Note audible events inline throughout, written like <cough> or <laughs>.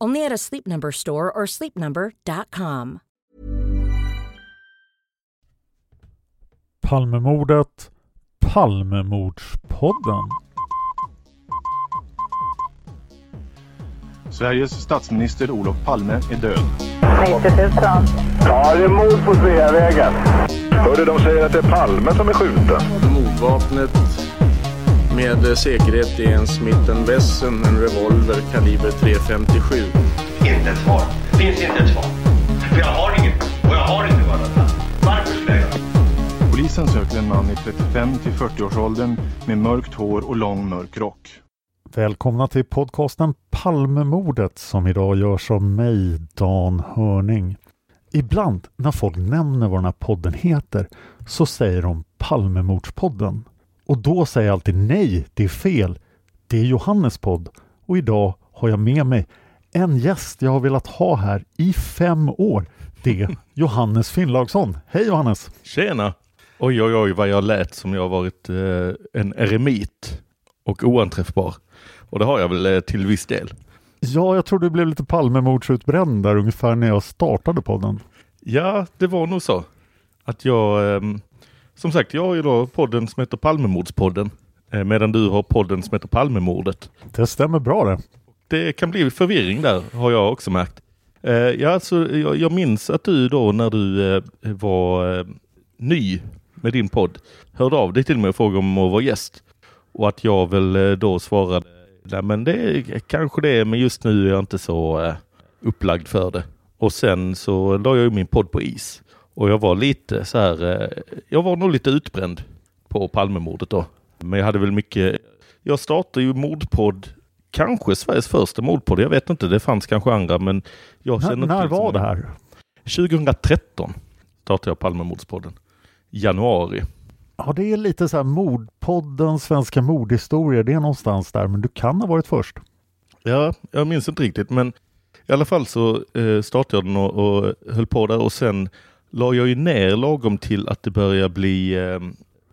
Only at a Sleep Number store or sleepnumber.com. Palmemordet, Palmemordspodden. Sveriges statsminister Olof Palme är död. 90 000. Ja, det är mord på Sveavägen. Hörde de säger att det är Palme som är skjuten. Mordvapnet med säkerhet är en Smith Wesson, en revolver kaliber .357. Inte ett svar. Finns inte ett svar. För jag har inget. Och jag har inte varit Varför skulle jag göra Polisen söker en man i 35 till 40-årsåldern med mörkt hår och lång mörk rock. Välkomna till podcasten Palmemordet som idag görs av mig, Dan Hörning. Ibland när folk nämner vad den här podden heter så säger de Palmemordspodden. Och då säger jag alltid nej, det är fel. Det är Johannes podd och idag har jag med mig en gäst jag har velat ha här i fem år. Det är <laughs> Johannes Finnlaugsson. Hej Johannes! Tjena! Oj, oj, oj vad jag lät som jag varit eh, en eremit och oanträffbar. Och det har jag väl eh, till viss del. Ja, jag tror du blev lite Palmemordsutbränd där ungefär när jag startade podden. Ja, det var nog så. Att jag, eh, som sagt, jag har ju då podden som heter Palmemordspodden. Eh, medan du har podden som heter Palmemordet. Det stämmer bra det. Det kan bli förvirring där, har jag också märkt. Eh, ja, alltså, jag, jag minns att du då när du eh, var ny med din podd hörde av dig till mig och frågade om att vara gäst. Och att jag väl då svarade, nej men det kanske det är, men just nu är jag inte så upplagd för det. Och sen så la jag ju min podd på is. Och jag var lite så här, eh, jag var nog lite utbränd på Palmemordet då. Men jag hade väl mycket, jag startade ju mordpodd, kanske Sveriges första mordpodd, jag vet inte, det fanns kanske andra men jag känner N när var det här? 2013 startade jag Palmemordspodden. Januari. Ja, det är lite så här mordpodden, svenska mordhistorier, det är någonstans där, men du kan ha varit först. Ja, jag minns inte riktigt, men i alla fall så eh, startade jag den och, och höll på där och sen la jag ju ner lagom till att det börjar bli eh,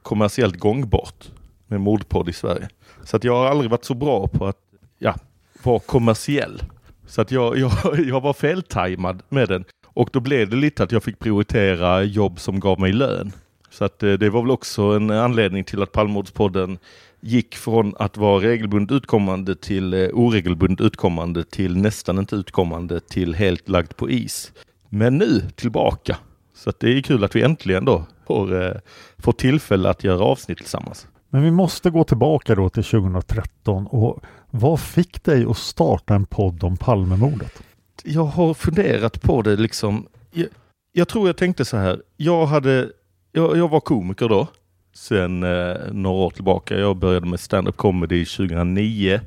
kommersiellt gångbart med mordpodd i Sverige. Så att jag har aldrig varit så bra på att ja, vara kommersiell. Så att jag, <laughs> jag, jag var feltajmad med den. Och då blev det lite att jag fick prioritera jobb som gav mig lön. Så att eh, det var väl också en anledning till att Palmordspodden gick från att vara regelbundet utkommande till eh, oregelbundet utkommande till nästan inte utkommande till helt lagt på is. Men nu tillbaka. Så det är kul att vi äntligen då får, eh, får tillfälle att göra avsnitt tillsammans. Men vi måste gå tillbaka då till 2013 och vad fick dig att starta en podd om Palmemordet? Jag har funderat på det liksom. Jag, jag tror jag tänkte så här. Jag hade, jag, jag var komiker då sen eh, några år tillbaka. Jag började med stand-up comedy 2009.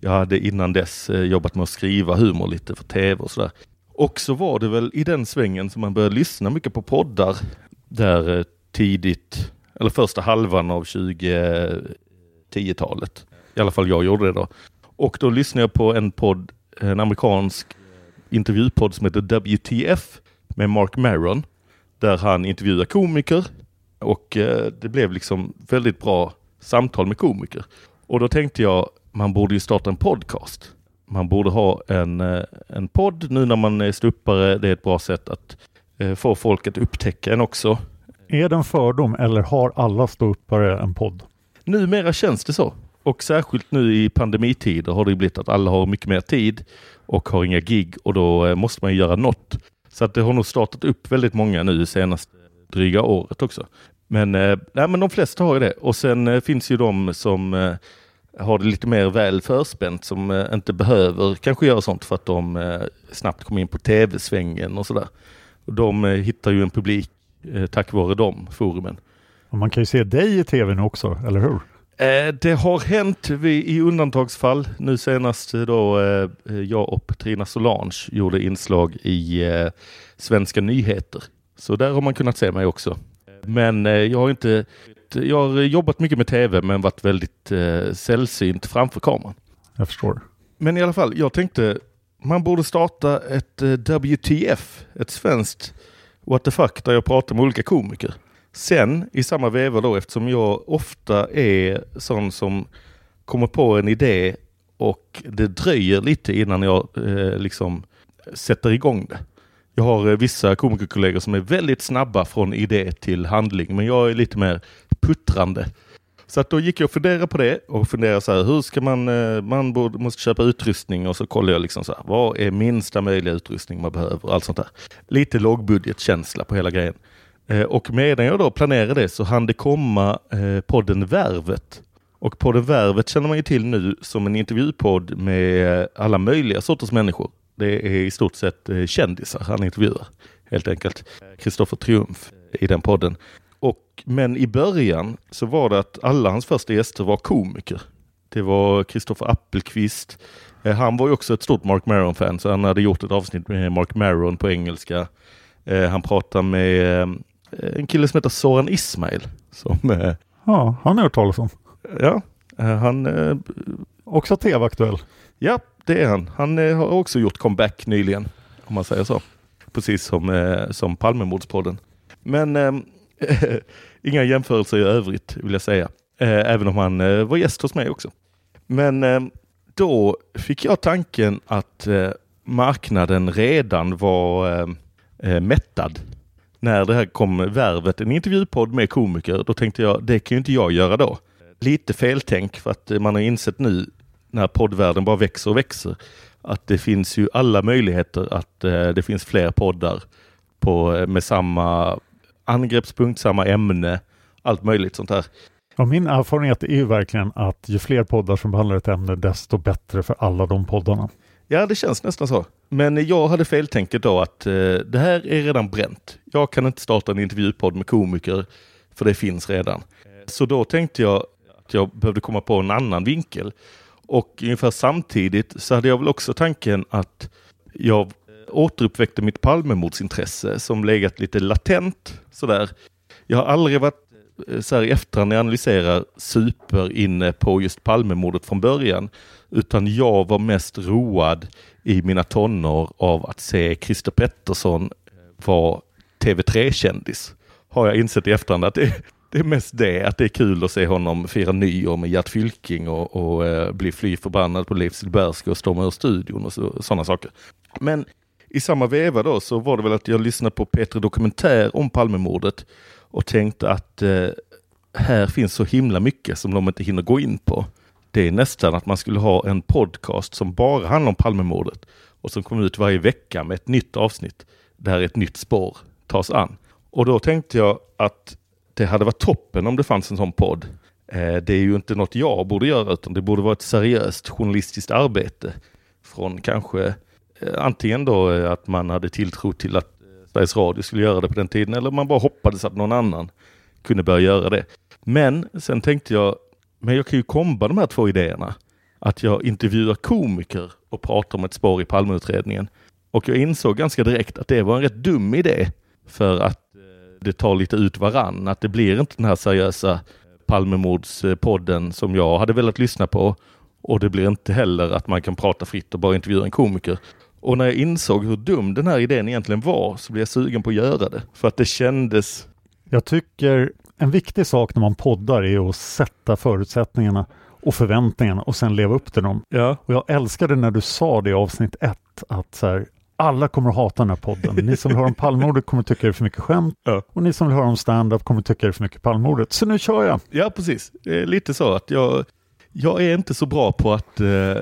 Jag hade innan dess eh, jobbat med att skriva humor lite för tv och sådär. Och så var det väl i den svängen som man började lyssna mycket på poddar där eh, tidigt eller första halvan av 2010-talet. I alla fall jag gjorde det då. Och då lyssnade jag på en podd, en amerikansk intervjupodd som heter WTF med Mark Maron. Där han intervjuar komiker och eh, det blev liksom väldigt bra samtal med komiker. Och då tänkte jag, man borde ju starta en podcast. Man borde ha en, eh, en podd nu när man är ståuppare. Det är ett bra sätt att eh, få folk att upptäcka en också. Är det en fördom eller har alla ståuppare en podd? Numera känns det så. Och särskilt nu i pandemitider har det blivit att alla har mycket mer tid och har inga gig och då eh, måste man göra något. Så att det har nog startat upp väldigt många nu senaste dryga året också. Men, nej, men de flesta har ju det. Och sen finns ju de som har det lite mer väl förspänt som eh, inte behöver kanske göra sånt för att de eh, snabbt kommer in på tv-svängen och sådär. De eh, hittar ju en publik tack vare de forumen. Och man kan ju se dig i tv nu också, eller hur? Det har hänt i undantagsfall. Nu senast då jag och Petrina Solange gjorde inslag i Svenska nyheter. Så där har man kunnat se mig också. Men jag har inte jag har jobbat mycket med tv men varit väldigt eh, sällsynt framför kameran. Jag förstår. Men i alla fall, jag tänkte man borde starta ett eh, WTF, ett svenskt what the fuck, där jag pratar med olika komiker. Sen i samma veva då, eftersom jag ofta är sån som kommer på en idé och det dröjer lite innan jag eh, liksom sätter igång det. Jag har eh, vissa komikerkollegor som är väldigt snabba från idé till handling, men jag är lite mer puttrande. Så att då gick jag och funderade på det och funderade så här, hur ska man, eh, man borde, måste köpa utrustning och så kollar jag liksom så här, vad är minsta möjliga utrustning man behöver allt sånt där. Lite lågbudgetkänsla på hela grejen. Eh, och medan jag då planerade det så hann det komma podden Värvet. Och podden Värvet känner man ju till nu som en intervjupodd med alla möjliga sorters människor. Det är i stort sett eh, kändisar han intervjuar, helt enkelt. Kristoffer Triumf i den podden. Och, men i början så var det att alla hans första gäster var komiker. Det var Kristoffer Appelqvist. Eh, han var ju också ett stort Mark Maron-fan, så han hade gjort ett avsnitt med Mark Maron på engelska. Eh, han pratade med en kille som heter Soran Ismail. Som, Ja, han har hört talas om. ja, han Också tv-aktuell. Ja, det är han. Han eh, har också gjort comeback nyligen, om man säger så. Precis som, eh, som Palmemordspodden. Men eh, <laughs> inga jämförelser i övrigt vill jag säga. Eh, även om han eh, var gäst hos mig också. Men ehm, då fick jag tanken att eh, marknaden redan var eh, mättad. När det här kom värvet, en intervjupodd med komiker, då tänkte jag det kan ju inte jag göra då. Lite feltänk för att man har insett nu när poddvärlden bara växer och växer att det finns ju alla möjligheter att eh, det finns fler poddar på, eh, med samma angreppspunkt, samma ämne, allt möjligt sånt här. Ja, min erfarenhet är ju verkligen att ju fler poddar som behandlar ett ämne, desto bättre för alla de poddarna. Ja, det känns nästan så. Men jag hade feltänket då att eh, det här är redan bränt. Jag kan inte starta en intervjupodd med komiker, för det finns redan. Så då tänkte jag att jag behövde komma på en annan vinkel. Och ungefär samtidigt så hade jag väl också tanken att jag återuppväckte mitt Palmemordsintresse som legat lite latent sådär. Jag har aldrig varit eh, så här i efterhand när jag analyserar super inne på just Palmemordet från början. Utan jag var mest road i mina tonår av att se Christer Pettersson vara TV3-kändis. Har jag insett i efterhand att det, det är mest det, att det är kul att se honom fira nyår med Gert Fylking och, och eh, bli fly förbannad på Leif Silbersky och storma ur studion och sådana saker. Men i samma veva då så var det väl att jag lyssnade på Petri Dokumentär om Palmemordet och tänkte att eh, här finns så himla mycket som de inte hinner gå in på. Det är nästan att man skulle ha en podcast som bara handlar om Palmemordet och som kommer ut varje vecka med ett nytt avsnitt där ett nytt spår tas an. Och då tänkte jag att det hade varit toppen om det fanns en sån podd. Eh, det är ju inte något jag borde göra utan det borde vara ett seriöst journalistiskt arbete från kanske eh, antingen då eh, att man hade tilltro till att Sveriges Radio skulle göra det på den tiden eller man bara hoppades att någon annan kunde börja göra det. Men sen tänkte jag, men jag kan ju komba de här två idéerna. Att jag intervjuar komiker och pratar om ett spår i Palmeutredningen. Och jag insåg ganska direkt att det var en rätt dum idé. För att det tar lite ut varann. Att det blir inte den här seriösa Palmemordspodden som jag hade velat lyssna på. Och det blir inte heller att man kan prata fritt och bara intervjua en komiker. Och när jag insåg hur dum den här idén egentligen var så blev jag sugen på att göra det. För att det kändes... Jag tycker en viktig sak när man poddar är att sätta förutsättningarna och förväntningarna och sen leva upp till dem. Ja. Och jag älskade när du sa det i avsnitt ett att så här, alla kommer att hata den här podden. Ni som vill höra om Palmemordet kommer att tycka det är för mycket skämt Ja. och ni som vill höra om stand-up kommer att tycka det är för mycket Palmemordet. Så nu kör jag! Ja, precis. Det är lite så att jag, jag är inte så bra på att eh,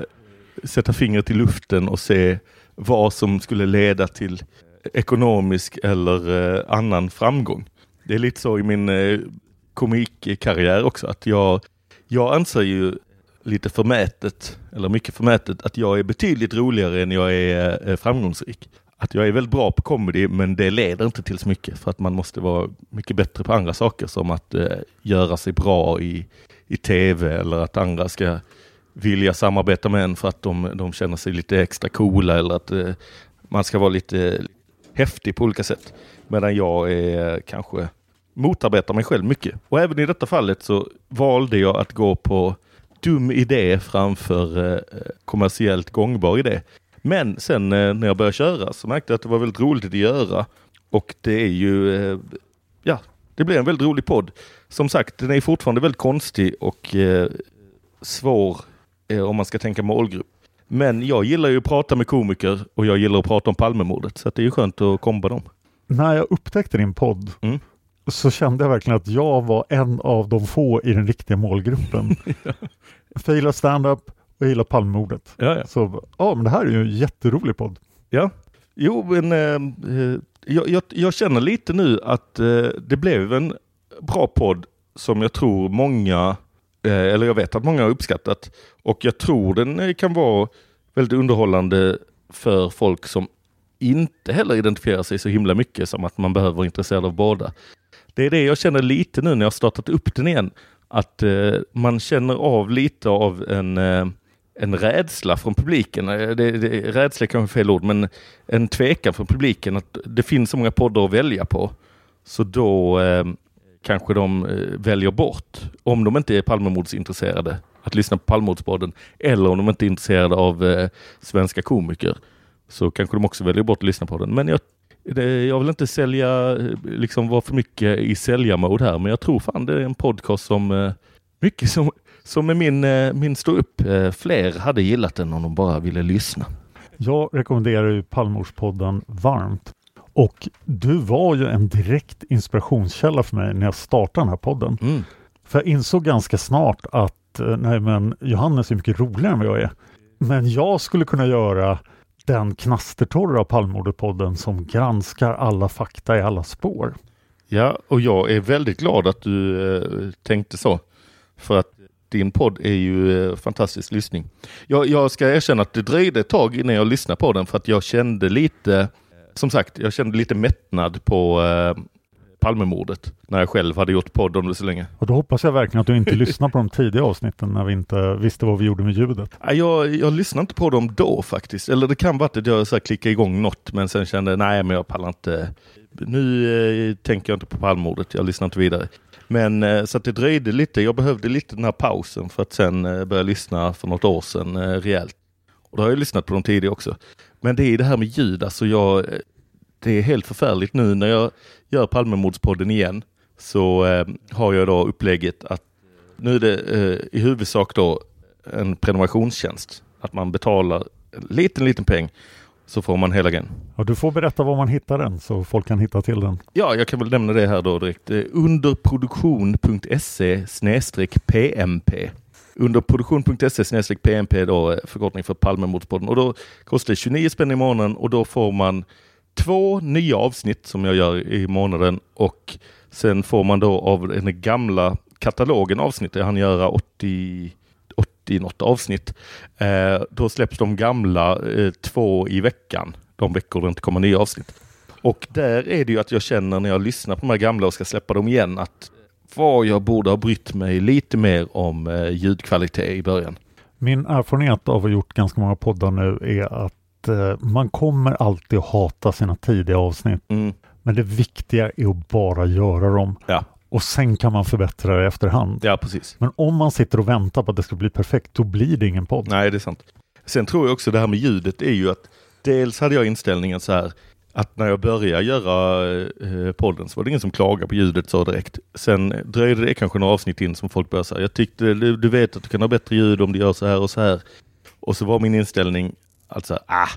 sätta fingret i luften och se vad som skulle leda till ekonomisk eller eh, annan framgång. Det är lite så i min eh, komikkarriär också, att jag, jag anser ju lite förmätet, eller mycket förmätet, att jag är betydligt roligare än jag är eh, framgångsrik. Att jag är väldigt bra på comedy, men det leder inte till så mycket för att man måste vara mycket bättre på andra saker som att eh, göra sig bra i, i tv eller att andra ska vilja samarbeta med en för att de, de känner sig lite extra coola eller att eh, man ska vara lite häftig på olika sätt. Medan jag är eh, kanske motarbetar mig själv mycket. Och även i detta fallet så valde jag att gå på dum idé framför eh, kommersiellt gångbar idé. Men sen eh, när jag började köra så märkte jag att det var väldigt roligt att göra. Och det är ju, eh, ja, det blir en väldigt rolig podd. Som sagt, den är fortfarande väldigt konstig och eh, svår om man ska tänka målgrupp. Men jag gillar ju att prata med komiker och jag gillar att prata om Palmemordet. Så det är ju skönt att komba dem. När jag upptäckte din podd Mm. Så kände jag verkligen att jag var en av de få i den riktiga målgruppen. <laughs> För jag gillar stand-up och jag gillar Palmemordet. Ja, ja. Så ja, men det här är ju en jätterolig podd. Ja, jo men eh, eh, jag, jag, jag känner lite nu att eh, det blev en bra podd som jag tror många, eh, eller jag vet att många har uppskattat. Och jag tror den eh, kan vara väldigt underhållande för folk som inte heller identifierar sig så himla mycket som att man behöver vara intresserad av båda. Det är det jag känner lite nu när jag har startat upp den igen. Att eh, man känner av lite av en eh, en rädsla från publiken. Eh, det, det, rädsla är kanske fel ord, men en tvekan från publiken att det finns så många poddar att välja på. Så då eh, kanske de eh, väljer bort, om de inte är Palmemordsintresserade, att lyssna på Palmemordspodden. Eller om de inte är intresserade av eh, svenska komiker, så kanske de också väljer bort att lyssna på den. Men jag, det, jag vill inte sälja, liksom vara för mycket i säljarmode här, men jag tror fan det är en podcast som eh, mycket som, som med min, eh, min stå upp, eh, fler hade gillat den om de bara ville lyssna. Jag rekommenderar ju Palmemordspodden varmt. Och du var ju en direkt inspirationskälla för mig när jag startade den här podden. Mm. För jag insåg ganska snart att nej men Johannes är mycket roligare än vad jag är. Men jag skulle kunna göra den knastertorra Palmemordet-podden som granskar alla fakta i alla spår. Ja, och jag är väldigt glad att du eh, tänkte så. För att din podd är ju eh, fantastisk lyssning. Jag, jag ska erkänna att det dröjde ett tag innan jag lyssnade på den för att jag kände lite, som sagt, jag kände lite mättnad på eh, Palmemordet när jag själv hade gjort podd om det så länge. Och då hoppas jag verkligen att du inte <laughs> lyssnar på de tidiga avsnitten när vi inte visste vad vi gjorde med ljudet. Jag, jag lyssnade inte på dem då faktiskt. Eller det kan vara att jag så här klickade igång något men sen kände nej men jag pallar inte. Nu eh, tänker jag inte på Palmemordet, jag lyssnar inte vidare. Men eh, så att det dröjde lite, jag behövde lite den här pausen för att sen eh, börja lyssna för något år sedan eh, rejält. Och då har jag lyssnat på de tidigare också. Men det är det här med ljud, alltså jag, det är helt förfärligt nu när jag gör Palmemordspodden igen så eh, har jag då upplägget att nu är det eh, i huvudsak då en prenumerationstjänst. Att man betalar en liten, liten peng så får man hela grejen. Och du får berätta var man hittar den så folk kan hitta till den. Ja, jag kan väl nämna det här då direkt. Underproduktion.se PMP. Underproduktion.se PMP då eh, förkortning för Palmemordspodden. Och då kostar det 29 spänn i månaden och då får man två nya avsnitt som jag gör i månaden och sen får man då av den gamla katalogen avsnitt, jag hann göra 80 80 något avsnitt. Eh, då släpps de gamla eh, två i veckan, de veckor det inte kommer nya avsnitt. Och där är det ju att jag känner när jag lyssnar på de här gamla och ska släppa dem igen att vad jag borde ha brytt mig lite mer om eh, ljudkvalitet i början. Min erfarenhet av att ha gjort ganska många poddar nu är att eh, man kommer alltid hata sina tidiga avsnitt. Mm. Men det viktiga är att bara göra dem. Ja. Och sen kan man förbättra det efterhand. Ja, precis. Men om man sitter och väntar på att det ska bli perfekt, då blir det ingen podd. Nej, det är sant. Sen tror jag också det här med ljudet är ju att dels hade jag inställningen så här att när jag började göra eh, podden så var det ingen som klagade på ljudet så direkt. Sen dröjde det kanske några avsnitt in som folk började säga, jag tyckte du, du vet att du kan ha bättre ljud om du gör så här och så här. Och så var min inställning alltså, ah,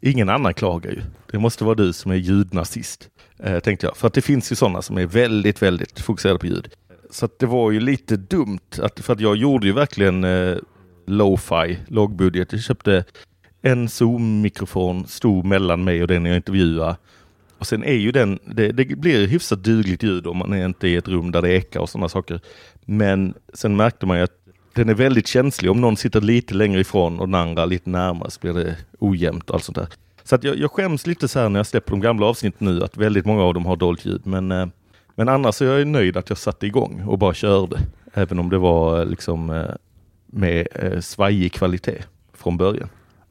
ingen annan klagar ju. Det måste vara du som är ljudnazist, eh, tänkte jag. För att det finns ju sådana som är väldigt, väldigt fokuserade på ljud. Så att det var ju lite dumt, att, för att jag gjorde ju verkligen eh, lo-fi, lågbudget. Jag köpte en Zoom-mikrofon, stod mellan mig och den jag intervjuade. Och sen är ju den, det, det blir hyfsat dugligt ljud om man är inte i ett rum där det ekar och sådana saker. Men sen märkte man ju att den är väldigt känslig. Om någon sitter lite längre ifrån och den andra lite närmare så blir det ojämnt och allt sånt där. Så att jag, jag skäms lite så här när jag släpper de gamla avsnitten nu att väldigt många av dem har dåligt ljud. Men, eh, men annars är jag nöjd att jag satte igång och bara körde. Även om det var liksom eh, med eh, svajig kvalitet från början.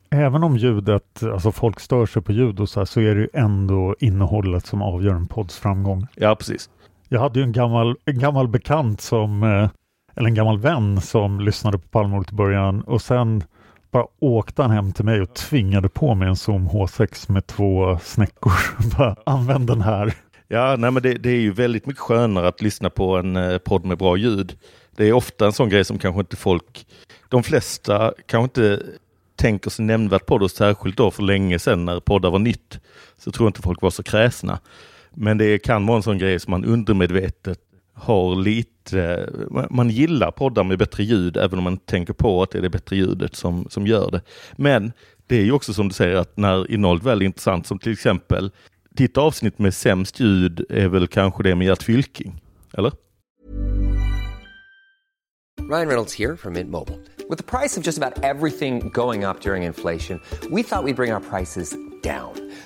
Även om ljudet, alltså folk stör sig på ljud och så här, så är det ju ändå innehållet som avgör en podds framgång. Ja, precis. Jag hade ju en gammal, en gammal bekant som, eh, eller en gammal vän som lyssnade på Palmemordet i början och sen bara åkte han hem till mig och tvingade på mig en Zoom H6 med två snäckor. <laughs> bara, använd den här. Ja, nej, men det, det, är ju väldigt mycket skönare att lyssna på en eh, podd med bra ljud. Det är ofta en sån grej som kanske inte folk, de flesta kanske inte tänker sig nämnvärt på det, särskilt då för länge sedan när poddar var nytt, så tror jag inte folk var så kräsna. Men det kan vara en sån grej som man undermedvetet har lite, man gillar poddar med bättre ljud även om man inte tänker på att det är det bättre ljudet som, som gör det. Men det är ju också som du säger att när innehållet väl är intressant, som till exempel ditt avsnitt med sämst ljud är väl kanske det med Gert Fylking, eller? Ryan Reynolds här från Mint Mobile. With the price of just about everything going up during inflation, we thought we'd bring our prices down.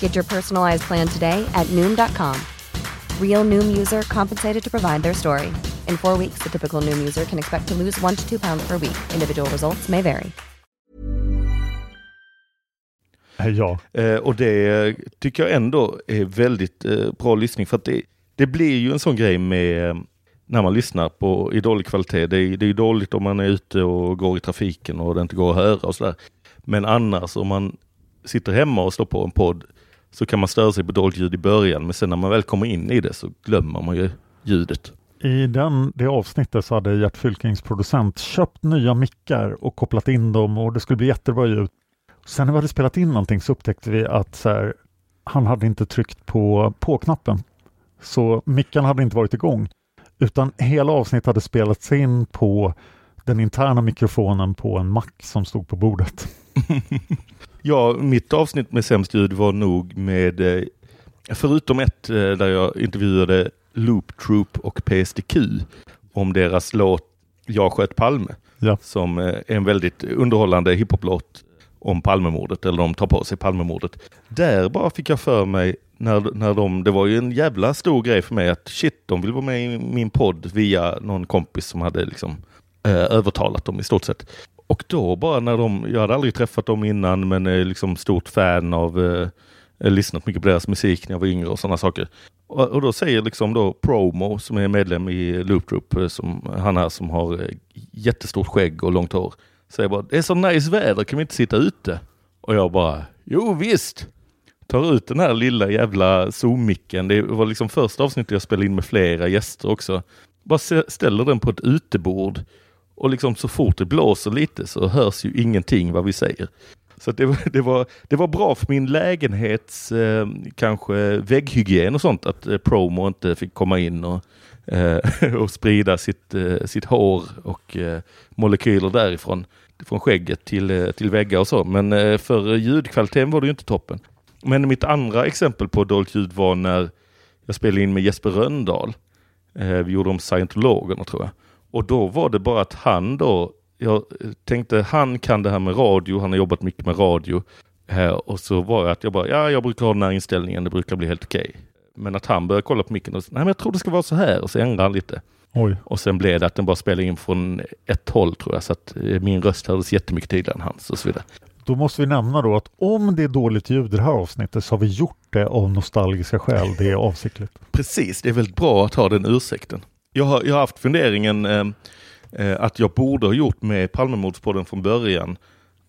Get your personalized plan today at Noom.com. Real Noom user compensated to provide their story. In four weeks, the typical Noom user can expect to lose one to two pounds per week. Individual results may vary. Eh, ja. Eh, och det tycker jag ändå är väldigt eh, bra lyssning för att det, det blir ju en sån grej med eh, när man lyssnar på i dålig kvalitet. Det är, det är dåligt om man är ute och går i trafiken och det inte går att höra och sådär. Men annars om man sitter hemma och slår på en podd så kan man störa sig på dåligt ljud i början. Men sen när man väl kommer in i det så glömmer man ju ljudet. I den, det avsnittet så hade Gert Fylkings producent köpt nya mickar och kopplat in dem och det skulle bli jättebra ljud. Sen när vi hade spelat in någonting så upptäckte vi att här, han hade inte tryckt på på-knappen. Så mickarna hade inte varit igång. Utan hela avsnittet hade spelats in på den interna mikrofonen på en Mac som stod på bordet. <laughs> ja, mitt avsnitt med sämst ljud var nog med, eh, förutom ett eh, där jag intervjuade Loop Troop och PSDQ om deras låt Jag sköt Palme. Ja. Som eh, är en väldigt underhållande hiphop-låt om Palmemordet, eller de tar på sig Palmemordet. Där bara fick jag för mig, när, när de, det var ju en jävla stor grej för mig att shit, de vill vara med i min podd via någon kompis som hade liksom eh, övertalat dem i stort sett. Och då bara när de, jag hade aldrig träffat dem innan men är liksom stort fan av, eh, eh, lyssnat mycket på deras musik när jag var yngre och sådana saker. Och, och, då säger liksom då Promo som är medlem i Loop Group, eh, som, han här som har eh, jättestort skägg och långt hår, säger bara det är så nice väder, kan vi inte sitta ute? Och jag bara, jo visst! Tar ut den här lilla jävla Zoom-micken, det var liksom första avsnittet jag spelade in med flera gäster också. Bara ställer den på ett utebord och liksom så fort det blåser lite så hörs ju ingenting vad vi säger. Så det, var, det, var, det var bra för min lägenhets eh, kanske vägghygien och sånt att eh, Promo inte fick komma in och, eh, <laughs> och sprida sitt, eh, sitt hår och eh, molekyler därifrån från skägget till, eh, till väggar och så. Men eh, för ljudkvaliteten var det ju inte toppen. Men mitt andra exempel på dåligt ljud var när jag spelade in med Jesper Röndahl. Eh, vi gjorde om scientologerna tror jag. Och då var det bara att han då jag tänkte han kan det här med radio, han har jobbat mycket med radio. Här, och så var det att jag bara, ja jag brukar ha den här inställningen, det brukar bli helt okej. Okay. Men att han började kolla på micken och nej men jag tror det ska vara så här och så ändrade han lite. Oj. Och sen blev det att den bara spelade in från ett håll tror jag, så att eh, min röst hördes jättemycket tydligare än hans och så vidare. Då måste vi nämna då att om det är dåligt ljud i det här avsnittet så har vi gjort det av nostalgiska skäl. Det är avsiktligt. Precis, det är väldigt bra att ha den ursäkten. Jag har, jag har haft funderingen eh, eh, att jag borde ha gjort med Palmemordspodden från början.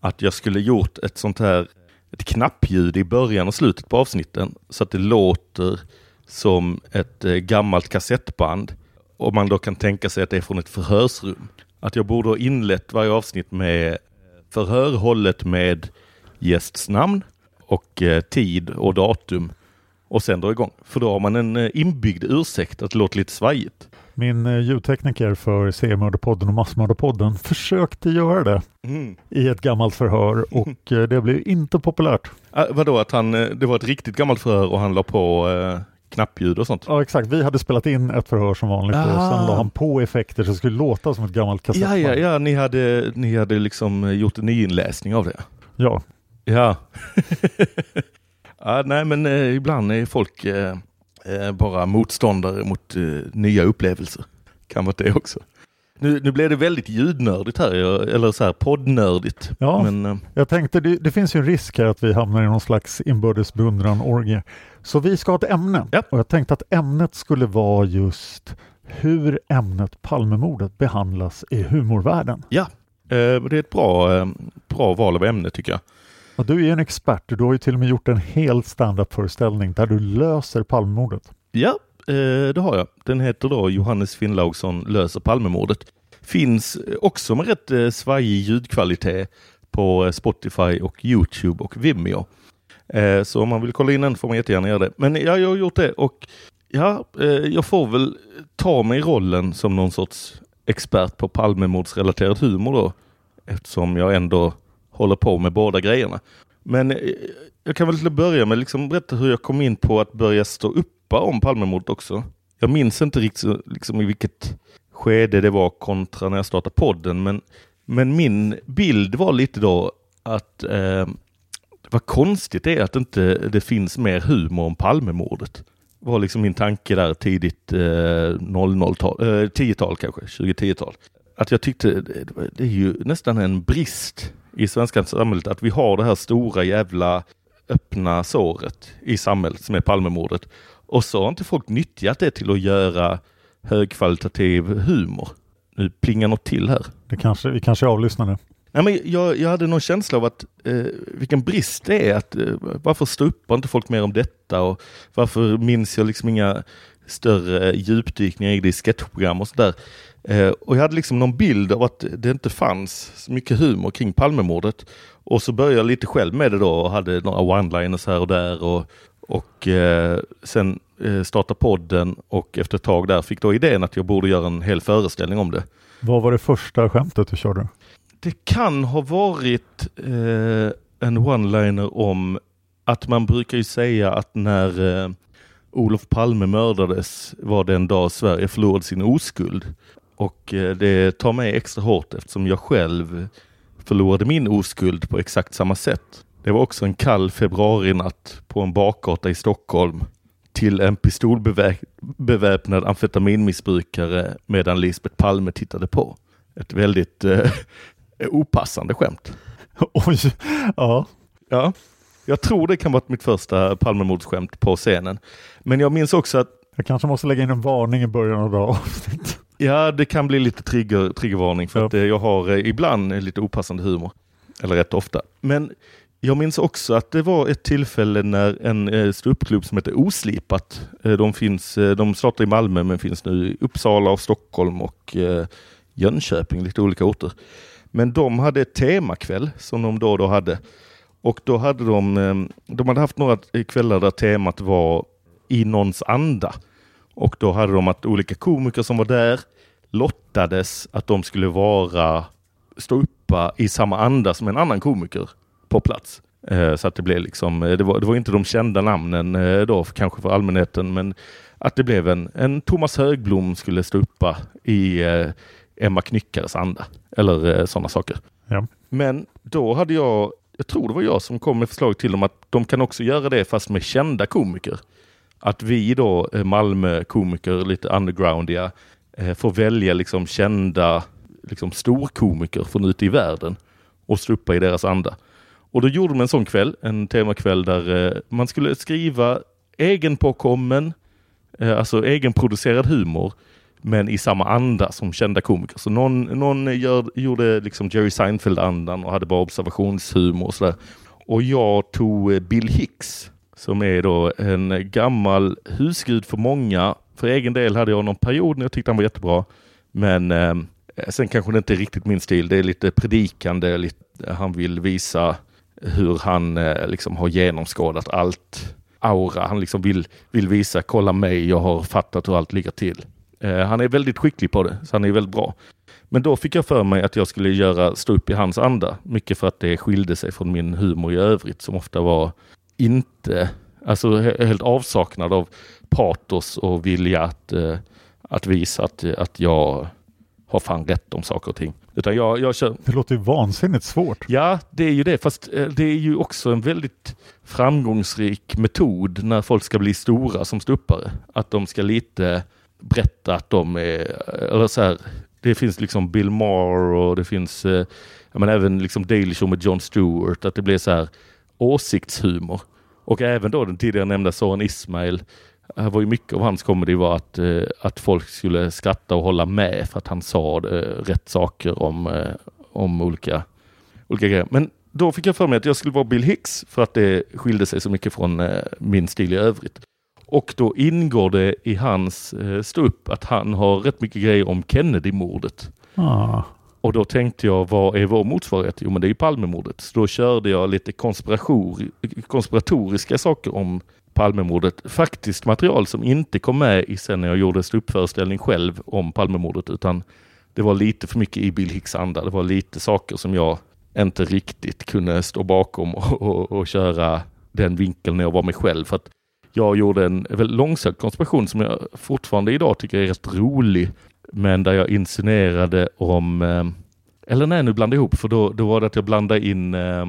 Att jag skulle gjort ett sånt här ett knappljud i början och slutet på avsnitten så att det låter som ett eh, gammalt kassettband. Och man då kan tänka sig att det är från ett förhörsrum. Att jag borde ha inlett varje avsnitt med förhör hållet med gästs namn och eh, tid och datum och sen dra igång. För då har man en eh, inbyggd ursäkt att det låter lite svajigt. Min eh, ljudtekniker för seriemördarpodden och massmördarpodden försökte göra det mm. i ett gammalt förhör <laughs> och eh, det blev inte populärt. Ah, vadå, att han, eh, det var ett riktigt gammalt förhör och han la på eh, knappljud och sånt? Ja exakt, vi hade spelat in ett förhör som vanligt ah. och sen la han på effekter så det skulle låta som ett gammalt kassettband. Ja, ja, ja, ni hade, ni hade liksom gjort en nyinläsning av det? Ja. Ja. ja <laughs> nej men eh, ibland är folk eh, bara motståndare mot eh, nya upplevelser. Kan vara det också. Nu, nu blev det väldigt ljudnördigt här, eller så här poddnördigt. Ja, men, eh, jag tänkte det, det, finns ju en risk här att vi hamnar i någon slags inbördes beundran-orgie. Så vi ska ha ett ämne ja. och jag tänkte att ämnet skulle vara just hur ämnet Palmemordet behandlas i humorvärlden. Ja, eh, det är ett bra, eh, bra val av ämne tycker jag. Och du är ju en expert, du har ju till och med gjort en hel standup-föreställning där du löser Palmemordet. Ja, eh, det har jag. Den heter då Johannes Finnlaugsson löser Palmemordet. Finns också med rätt eh, svajig ljudkvalitet på eh, Spotify och Youtube och Vimeo. Så om man vill kolla in den får man jättegärna göra det. Men ja, jag har gjort det och ja, jag får väl ta mig rollen som någon sorts expert på Palmemordsrelaterad humor då. Eftersom jag ändå håller på med båda grejerna. Men eh, jag kan väl till att börja med liksom berätta hur jag kom in på att börja stå uppa om Palmemordet också. Jag minns inte riktigt liksom, i vilket skede det var kontra när jag startade podden, men, men min bild var lite då att eh, vad konstigt det är att inte det finns mer humor om Palmemordet. var liksom min tanke där tidigt eh, 00-tal, eh, 10-tal kanske, 2010-tal. Att jag tyckte det, det är ju nästan en brist i svenska samhället att vi har det här stora jävla öppna såret i samhället som är Palmemordet. Och så har inte folk nyttjat det till att göra högkvalitativ humor. Nu plingar något till här. Det kanske, vi kanske avlyssnar nu. Nej, men jag, jag hade någon känsla av att eh, vilken brist det är. Att, eh, varför ståuppar inte folk mer om detta? Och varför minns jag liksom inga större djupdykningar i sketchprogram och sådär. Eh, och jag hade liksom någon bild av att det inte fanns så mycket humor kring Palmemordet. Och så började jag lite själv med det då och hade några one-liners här och där. Och, och eh, sen eh, startade podden och efter ett tag där fick då idén att jag borde göra en hel föreställning om det. Vad var det första skämtet du körde? Det kan ha varit eh, en one-liner om att man brukar ju säga att när Olof Palme mördades var det en dag Sverige förlorade sin oskuld. Och eh, det tar mig extra hårt eftersom jag själv förlorade min oskuld på exakt samma sätt. Det var också en kall februarinatt på en bakgata i Stockholm till en pistolbeväpnad amfetaminmissbrukare medan Lisbeth Palme tittade på. Ett väldigt, eh, <laughs> opassande skämt. Oj, ja. Ja, jag tror det kan vara mitt första Palmemordsskämt på scenen. Men jag minns också att Jag kanske måste lägga in en varning i början av det här avsnittet. Ja, det kan bli lite trigger, triggervarning för att eh, jag har eh, ibland eh, lite opassande humor. Eller rätt ofta. Men jag minns också att det var ett tillfälle när en ståuppklubb som heter Oslipat, de, finns, de startade i Malmö men finns nu i Uppsala och Stockholm och Jönköping, lite olika orter. Men de hade ett temakväll som de då och då hade. Och då hade de, eh, de hade haft några kvällar där temat var i någons anda. Och då hade de att olika komiker som var där lottades att de skulle vara stå uppa i samma anda som en annan komiker på plats. Eh, Så att det blev liksom, eh, det var, det var inte de kända namnen då kanske för allmänheten men att det blev en, en Thomas Högblom skulle stå uppa i Emma Knyckares anda. Eller sådana saker. Ja. Men då hade jag, jag tror det var jag som kom med förslag till dem att de kan också göra det fast med kända komiker. Att vi då, eh, Malmö-komiker, lite undergroundiga, eh, får välja liksom kända liksom storkomiker från ute i världen och stå i deras anda. Och då gjorde de en sån kväll, en temakväll där eh, man skulle skriva egenpåkommen, alltså egenproducerad humor, men i samma anda som kända komiker. Så någon, någon gör, gjorde liksom Jerry Seinfeld-andan och hade bara observationshumor och sådär. Och jag tog eh, Bill Hicks, som är då en gammal husgud för många. För egen del hade jag någon period när jag tyckte han var jättebra. Men eh, sen kanske det inte är riktigt min stil. Det är lite predikande, lite, han vill visa hur han eh, liksom har genomskådat allt aura. Han liksom vill, vill visa, kolla mig, jag har fattat hur allt ligger till. Eh, han är väldigt skicklig på det, så han är väldigt bra. Men då fick jag för mig att jag skulle göra stå upp i hans anda. Mycket för att det skilde sig från min humor i övrigt som ofta var inte, alltså he- helt avsaknad av patos och vilja att, eh, att visa att, att jag har fan rätt om saker och ting. Utan jag, jag kör, Det låter ju vansinnigt svårt. Ja, det är ju det. Fast eh, det är ju också en väldigt framgångsrik metod när folk ska bli stora som ståuppare. Att de ska lite berätta att de är, eller så här, det finns liksom Bill Maher och det finns, eh, men även liksom Daily Show med Jon Stewart, att det blir så här åsiktshumor. Och även då den tidigare nämnda Soran Ismail, här var ju mycket av hans comedy var att, eh, att folk skulle skratta och hålla med för att han sa eh, rätt saker om, eh, om olika, olika grejer. Men då fick jag för mig att jag skulle vara Bill Hicks för att det skilde sig så mycket från eh, min stil i övrigt. Och då ingår det i hans eh, ståupp att han har rätt mycket grejer om Kennedy-mordet. Ah. Och då tänkte jag, vad är vår motsvarighet? Jo, men det är ju Palmemordet. Så då körde jag lite konspiratoriska saker om Palmemordet. Faktiskt material som inte kom med i sen när jag gjorde ståuppföreställning själv om Palmemordet, utan det var lite för mycket i Bill Hicks anda. Det var lite saker som jag inte riktigt kunde stå bakom och, och, och köra den vinkeln när jag var mig själv. För att jag gjorde en väldigt långsökt konspiration som jag fortfarande idag tycker är rätt rolig. Men där jag insinuerade om, eh, eller nej nu blandade jag ihop, för då, då var det att jag blandade in eh,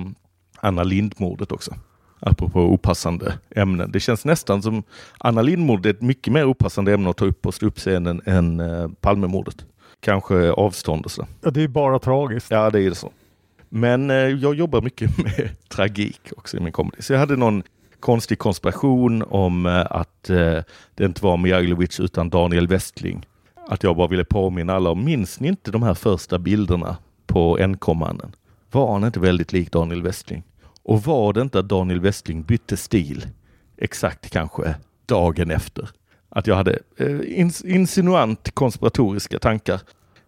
Anna Lindmordet också. Apropå opassande ämnen. Det känns nästan som Anna Lindmordet är ett mycket mer opassande ämne att ta upp på ståuppscenen än eh, Palmemordet. Kanske avstånd och så. Ja, det är bara tragiskt. Ja, det är det så. Men jag jobbar mycket <laughs> med tragik också i min comedy. Så jag hade någon konstig konspiration om eh, att eh, det inte var Mijailovic utan Daniel Westling. Att jag bara ville påminna alla om, minns ni inte de här första bilderna på NK-mannen? Var han inte väldigt lik Daniel Westling? Och var det inte att Daniel Westling bytte stil exakt kanske dagen efter? Att jag hade eh, insinuant konspiratoriska tankar.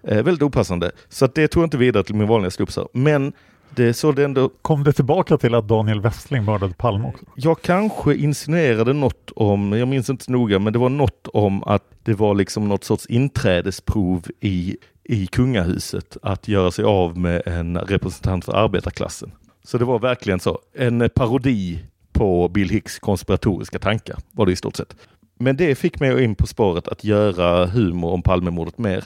Eh, väldigt opassande. Så att det tog jag inte vidare till min vanliga ståuppsare. Men det så det ändå... Kom det tillbaka till att Daniel Westling mördade Palme också? Jag kanske insinuerade något om, jag minns inte noga, men det var något om att det var liksom något sorts inträdesprov i, i kungahuset att göra sig av med en representant för arbetarklassen. Så det var verkligen så, en parodi på Bill Hicks konspiratoriska tankar var det i stort sett. Men det fick mig in på spåret att göra humor om Palmemordet mer.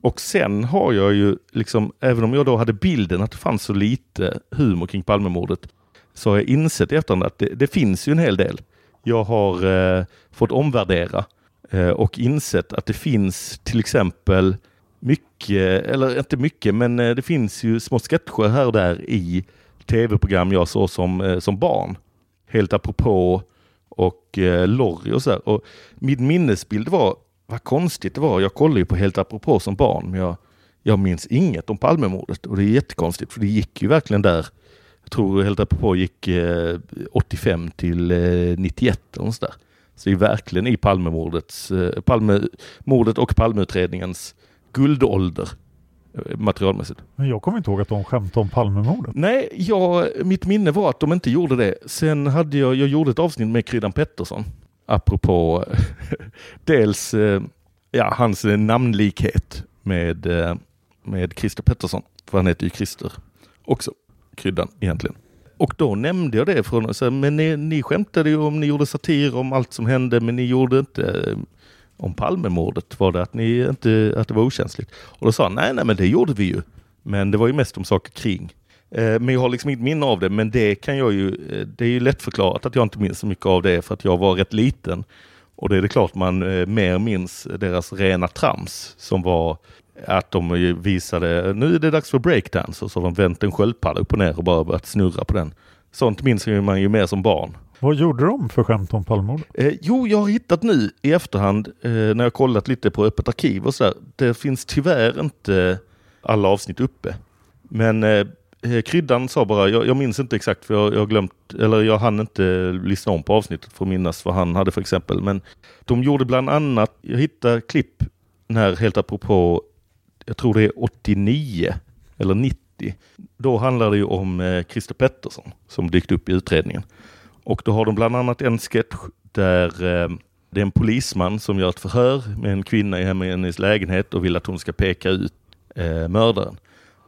Och sen har jag ju, liksom, även om jag då hade bilden att det fanns så lite humor kring Palmemordet, så har jag insett i efterhand att det, det finns ju en hel del. Jag har eh, fått omvärdera eh, och insett att det finns till exempel mycket, eller inte mycket, men eh, det finns ju små sketcher här och där i tv-program jag såg som, eh, som barn. Helt apropå och eh, Lorry och så där. Och min minnesbild var, vad konstigt det var, jag kollade ju på Helt apropå som barn, men jag, jag minns inget om Palmemordet och det är jättekonstigt för det gick ju verkligen där. Jag tror Helt apropå gick eh, 85 till eh, 91 och så där. Så det är verkligen i Palmemordets, eh, Palmemordet och Palmeutredningens guldålder eh, materialmässigt. Men jag kommer inte ihåg att de skämtade om Palmemordet. Nej, jag, mitt minne var att de inte gjorde det. Sen hade jag, jag gjorde ett avsnitt med Kryddan Pettersson. Apropå <laughs> dels eh, ja, hans namnlikhet med, eh, med Christer Pettersson. För han heter ju Christer också, Kryddan egentligen. Och då nämnde jag det, från, så, men ni, ni skämtade ju om, ni gjorde satir om allt som hände, men ni gjorde inte eh, om Palmemordet var det att, ni inte, att det var okänsligt. Och då sa han, nej, nej, men det gjorde vi ju. Men det var ju mest om saker kring. Eh, men jag har liksom inget minne av det, men det kan jag ju, eh, det är ju lättförklarat att jag inte minns så mycket av det för att jag var rätt liten. Och det är det klart man eh, mer minns deras rena trams som var att de visade, nu är det dags för breakdance och så har de vänt en sköldpadda upp och ner och bara börjat snurra på den. Sånt minns man ju mer som barn. Vad gjorde de för skämt om Palmemordet? Eh, jo, jag har hittat nu i efterhand eh, när jag kollat lite på Öppet arkiv och sådär. Det finns tyvärr inte alla avsnitt uppe. Men eh, Eh, kryddan sa bara, jag, jag minns inte exakt för jag, jag glömt, eller jag hann inte lyssna om på avsnittet för att minnas vad han hade för exempel. Men de gjorde bland annat, jag hittade klipp när helt apropå, jag tror det är 89 eller 90. Då handlar det ju om eh, Christer Pettersson som dykt upp i utredningen. Och då har de bland annat en sketch där eh, det är en polisman som gör ett förhör med en kvinna hemma i hennes lägenhet och vill att hon ska peka ut eh, mördaren.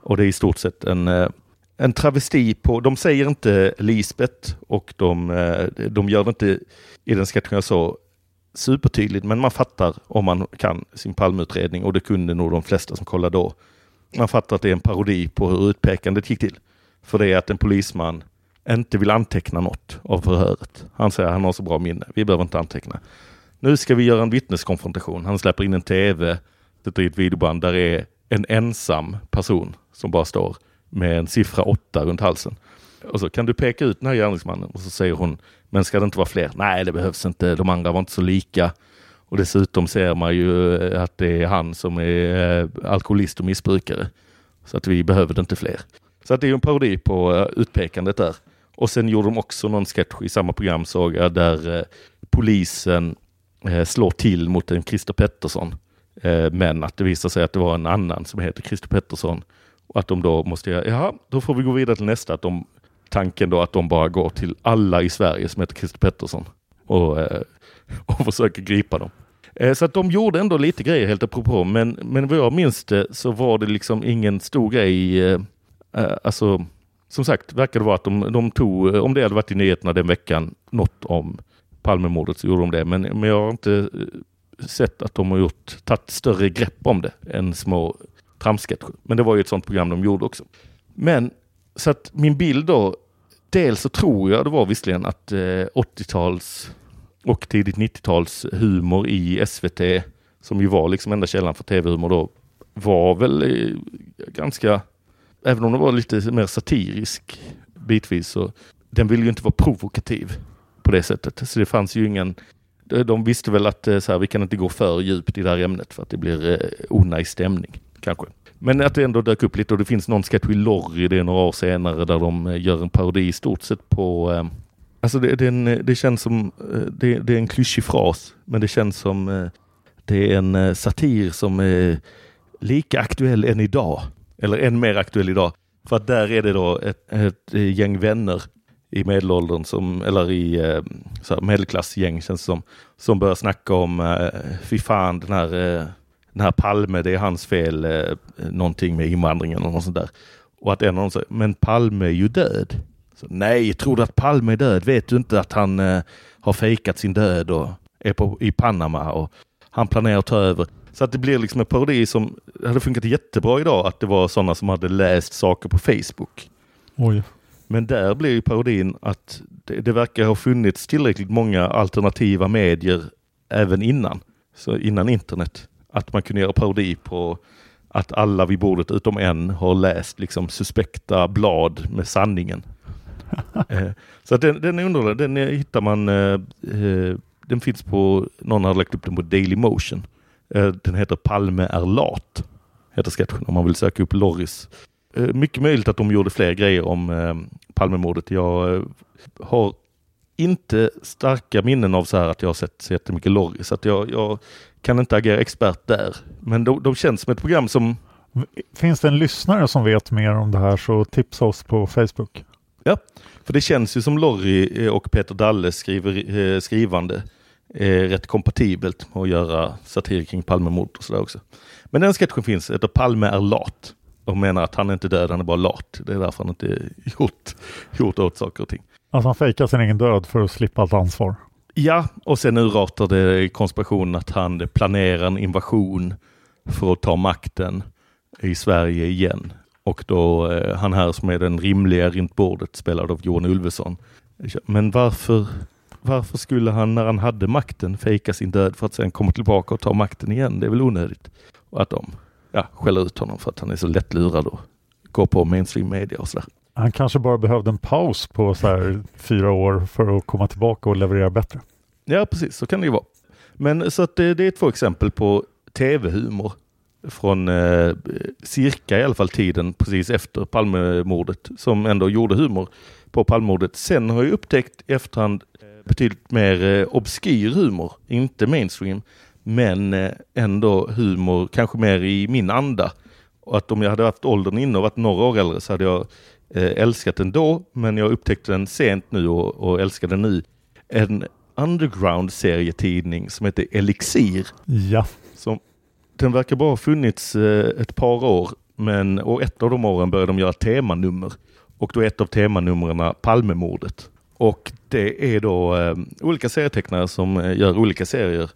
Och det är i stort sett en, eh, en travesti på, de säger inte Lisbet och de, eh, de gör det inte i den sketchen jag såg supertydligt, men man fattar om man kan sin palmutredning och det kunde nog de flesta som kollade då. Man fattar att det är en parodi på hur utpekandet gick till. För det är att en polisman inte vill anteckna något av förhöret. Han säger att han har så bra minne. Vi behöver inte anteckna. Nu ska vi göra en vittneskonfrontation. Han släpper in en tv, sätter i ett videoband där det är en ensam person som bara står med en siffra åtta runt halsen. Och så kan du peka ut den här gärningsmannen och så säger hon, men ska det inte vara fler? Nej, det behövs inte. De andra var inte så lika. Och dessutom ser man ju eh, att det är han som är eh, alkoholist och missbrukare. Så att vi behöver inte fler. Så att det är en parodi på eh, utpekandet där. Och sen gjorde de också någon sketch i samma program såg jag där polisen slår till mot en Christer Pettersson. Men att det visar sig att det var en annan som heter Christer Pettersson. Och att de då måste, ja, då får vi gå vidare till nästa. Att de, tanken då att de bara går till alla i Sverige som heter Christer Pettersson och, eh, <laughs> och försöker gripa dem. Eh, så att de gjorde ändå lite grejer helt apropå, men, men vad jag minns det så var det liksom ingen stor grej. Eh, eh alltså som sagt, verkar det vara att de, de tog, eh, om det hade varit i nyheterna den veckan, något om Palmemordet så gjorde de det. Men, men jag har inte eh, sett att de har gjort, tagit större grepp om det än små tramsketcher. Men det var ju ett sånt program de gjorde också. Men så att min bild då, dels så tror jag det var visserligen att eh, 80-tals och tidigt 90-tals humor i SVT, som ju var liksom enda källan för tv-humor då, var väl eh, ganska även om den var lite mer satirisk bitvis, så den ville ju inte vara provokativ på det sättet. Så det fanns ju ingen de visste väl att eh, så här, vi kan inte gå för djupt i det här ämnet för att det blir eh, onajs stämning kanske. Men att det ändå dök upp lite och det finns någon sketch i Lorry, det är några år senare, där de eh, gör en parodi i stort sett på eh, Alltså det, det, en, eh, det känns som, eh, det, det, är en klyschig fras, men det känns som det är en satir som är lika aktuell än idag. Eller än mer aktuell idag. För att där är det då ett, ett gäng vänner i medelåldern, som, eller i så här medelklassgäng känns det som, som börjar snacka om, fy fan den här, den här Palme, det är hans fel, eh, någonting med invandringen och något sånt där. Och att en av dem säger, men Palme är ju död. Så, Nej, tror du att Palme är död? Vet du inte att han eh, har fejkat sin död och är på, i Panama och han planerar att ta över? Så att det blir liksom en parodi som hade funkat jättebra idag, att det var sådana som hade läst saker på Facebook. Oj. Men där blir ju parodin att det, det, verkar ha funnits tillräckligt många alternativa medier även innan, så innan internet. Att man kunde göra parodi på att alla vid bordet utom en har läst liksom suspekta blad med sanningen. <laughs> eh, så den, den är underlig. Den är, hittar man, eh, eh, den finns på, någon har lagt upp den på Daily Motion. Eh, den heter Palme är lat, heter sketchen om man vill söka upp Lorris. Eh, mycket möjligt att de gjorde fler grejer om eh, Palmemordet. Jag eh, har inte starka minnen av så här att jag har sett så jättemycket Lorry, så att jag, jag kan inte agera expert där. Men de, de känns som ett program som... Finns det en lyssnare som vet mer om det här så tipsa oss på Facebook. Ja, för det känns ju som Lorry eh, och Peter Dalle skriver, eh, skrivande är rätt kompatibelt med att göra satir kring Palmemordet och sådär också. Men den sketchen finns, heter Palme är lat och menar att han är inte död, han är bara lat. Det är därför han inte <laughs> gjort, gjort åt saker och ting. Alltså han fejkar sin egen död för att slippa allt ansvar. Ja, och sen urartar det i konspirationen att han planerar en invasion för att ta makten i Sverige igen. Och då eh, han här som är den rimliga runt bordet spelad av Johan Ulveson. Men varför, varför skulle han när han hade makten fejka sin död för att sen komma tillbaka och ta makten igen? Det är väl onödigt. Och att de ja, skäller ut honom för att han är så lättlurad och går på mainstream media och sådär. Han kanske bara behövde en paus på så här fyra år för att komma tillbaka och leverera bättre. Ja, precis. Så kan det ju vara. Men så att det, det är två exempel på tv-humor från eh, cirka i alla fall tiden precis efter Palmemordet som ändå gjorde humor på Palmemordet. Sen har jag upptäckt i efterhand eh, betydligt mer eh, obskyr humor, inte mainstream, men eh, ändå humor kanske mer i min anda. Och att om jag hade haft åldern inne och varit några år äldre så hade jag älskat den då, men jag upptäckte den sent nu och, och älskar den nu. En underground serietidning som heter Elixir. Ja. Som, den verkar bara ha funnits eh, ett par år, men och ett av de åren började de göra temanummer. Och då är ett av temanumren Palmemordet. Och det är då eh, olika serietecknare som eh, gör olika serier eh,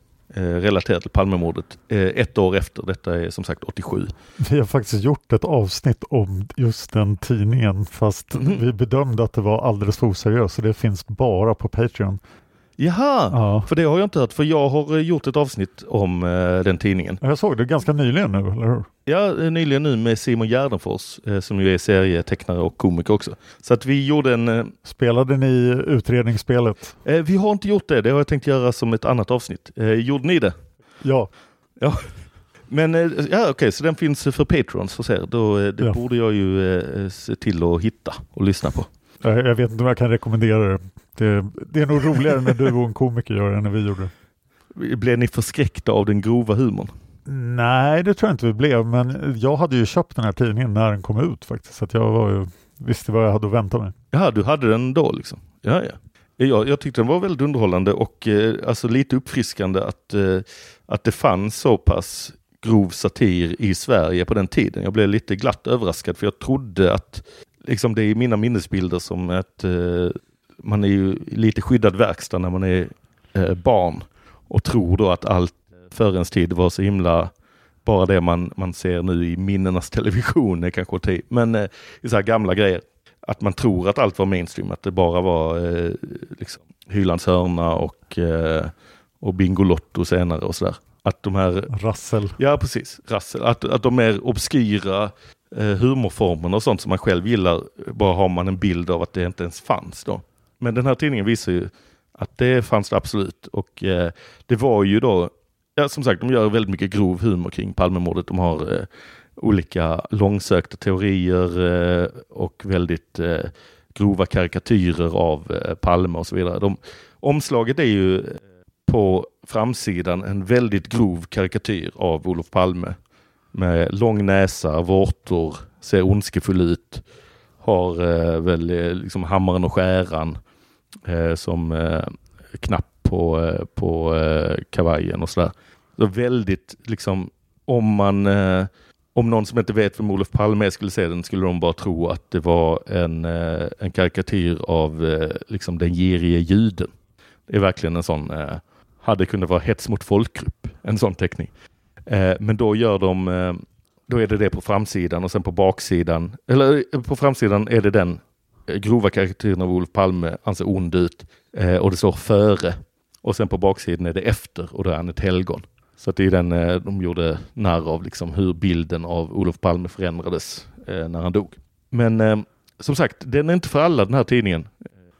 relaterat till Palmemordet eh, ett år efter. Detta är som sagt 87. Vi har faktiskt gjort ett avsnitt om just den tidningen fast Mhm. vi bedömde att det var alldeles för oseriöst så det finns bara på Patreon. Jaha, Ja. för det har jag inte hört, för jag har eh, gjort ett avsnitt om eh, den tidningen. Jag såg det ganska nyligen nu, eller hur? Ja, eh, nyligen nu med Simon Gärdenfors eh, som ju är serietecknare och komiker också. Så att vi gjorde en... Eh, Spelade ni utredningsspelet? eh, vi har inte gjort det, det har jag tänkt göra som ett annat avsnitt. Gjorde ni det? Ja. Ja. Men ja, okej, så den finns för Patrons hos er. Då, det Ja. borde jag ju se till att hitta och lyssna på. Jag, vet inte om jag kan rekommendera det. det. Det är nog roligare när du och en komiker gör det än när vi gjorde det. Blev ni förskräckta av den grova humorn? Nej, det tror jag inte vi blev, men jag hade ju köpt den här tidningen när den kom ut faktiskt. Så att jag var ju, visste vad jag hade att vänta mig. Jaha, du hade den då liksom? Ja, ja. Jag, jag tyckte den var väldigt underhållande och eh, alltså lite uppfriskande att, eh, att det fanns så pass grov satir i Sverige på den tiden. Jag blev lite glatt överraskad för jag trodde att liksom det är mina minnesbilder som att eh, man är ju lite skyddad verkstad när man är eh, barn och tror då att allt för ens tid var så himla bara det man, man ser nu i minnenas <laughs> television är kanske i. Men eh, i så här gamla grejer. Att man tror att allt var mainstream, att det bara var eh, liksom, Hylands hörna och, eh, och Bingolotto senare och sådär. Att de här... Rassel. Ja, precis. Rassel. Att, att de mer obskyra Eh, humorformerna och sånt som man själv gillar, bara har man en bild av att det inte ens fanns då. Men den här tidningen visar ju att det fanns det absolut. Och eh, det var ju då, ja som sagt, de gör väldigt mycket grov humor kring Palmemordet. De har eh, olika långsökta teorier eh, och väldigt eh, grova karikatyrer av eh, Palme och så vidare. De, omslaget är ju på framsidan en väldigt grov karikatyr av Olof Palme med lång näsa, vårtor, ser ondskefull ut, har eh, väl eh, liksom hammaren och skäran eh, som eh, knapp på, eh, på eh, kavajen och sådär. Så väldigt liksom, om man eh, om någon som inte vet vem Olof Palme är skulle se den skulle de bara tro att det var en, eh, en karikatyr av eh, liksom den girige juden. Det är verkligen en sån, eh, hade kunnat vara hets mot folkgrupp, en sån teckning. Eh, men då gör de, eh, då är det det på framsidan och sen på baksidan, eller eh, på framsidan är det den eh, grova karaktären av Olof Palme, han ser ond ut eh, och det står före. Och sen på baksidan är det efter och då är han ett helgon. Så att det är den eh, de gjorde narr av, liksom hur bilden av Olof Palme förändrades eh, när han dog. Men eh, som sagt, den är inte för alla den här tidningen.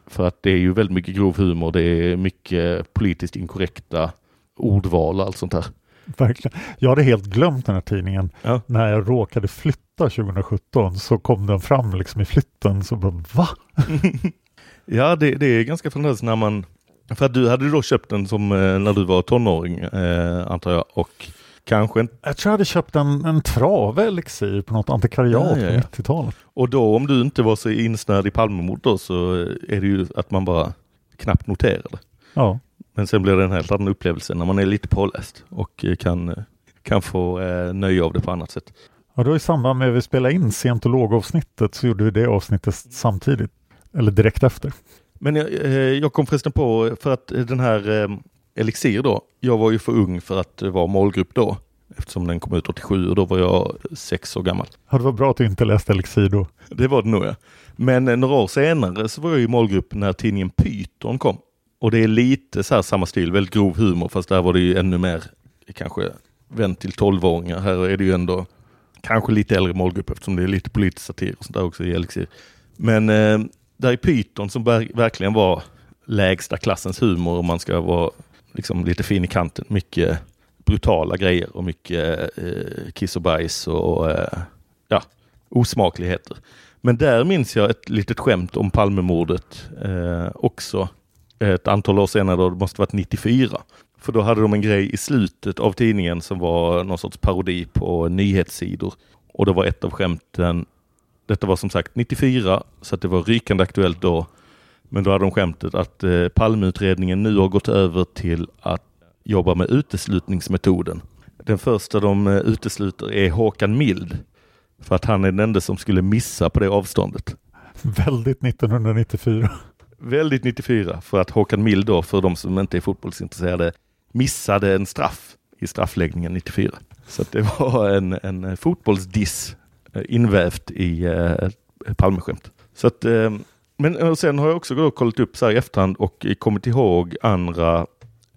För att det är ju väldigt mycket grov humor, det är mycket politiskt inkorrekta ordval och allt sånt här. <laughs> Verkligen. Jag hade helt glömt den här tidningen. Ja. När jag råkade flytta 2017 så kom den fram liksom i flytten. Så bara, va? <laughs> Ja, det, det är ganska fantastiskt när man... För att du hade då köpt den som eh, när du var tonåring, eh, antar jag, och kanske inte... Jag tror jag hade köpt en, en trave elixir på något antikvariat Ja, ja, ja. på 90-talet. Och då om du inte var så insnöad i Palmemord då så är det ju att man bara knappt noterar det. Ja. Men sen blir det en helt annan upplevelse när man är lite påläst och eh, kan, eh, kan få eh, nöje av det på annat sätt. Och då i samband med att vi spelade in sent och lågavsnittet så gjorde vi det avsnittet samtidigt. Eller direkt efter. Men jag, eh, jag kom förresten på, för att den här eh, Elixir då, jag var ju för ung för att vara målgrupp då. Eftersom den kom ut 87 och då var jag sex år gammal. Ja, det var bra att du inte läste elixir då. Det var det nog ja. Men några år senare så var jag i målgrupp när tidningen Python kom. Och det är lite så här samma stil, väldigt grov humor fast där var det ju ännu mer kanske vänt till 12-åringar. Här är det ju ändå kanske lite äldre målgrupp eftersom det är lite politisk satir och sånt där också i Elixir. Men eh, där i Python som verkligen var lägsta klassens humor om man ska vara liksom lite fin i kanten. Mycket brutala grejer och mycket eh, kiss och bajs och eh, ja, osmakligheter. Men där minns jag ett litet skämt om Palmemordet eh, också. Ett antal år senare, då, det måste varit 94. För då hade de en grej i slutet av tidningen som var någon sorts parodi på nyhetssidor. Och det var ett av skämten, detta var som sagt 94, så att det var rykande aktuellt då. Men då hade de skämtet att eh, Palmeutredningen nu har gått över till att jobba med uteslutningsmetoden. Den första de eh, utesluter är Håkan Mild. För att han är den enda som skulle missa på det avståndet. Väldigt 1994. Väldigt 94 för att Håkan Mild då, för de som inte är fotbollsintresserade, missade en straff i straffläggningen 94. Så att det var en, en fotbollsdiss eh, invävt i eh, Palmeskämt. Så att, eh, men eh, och sen har jag också då kollat upp så här i efterhand och kommit ihåg andra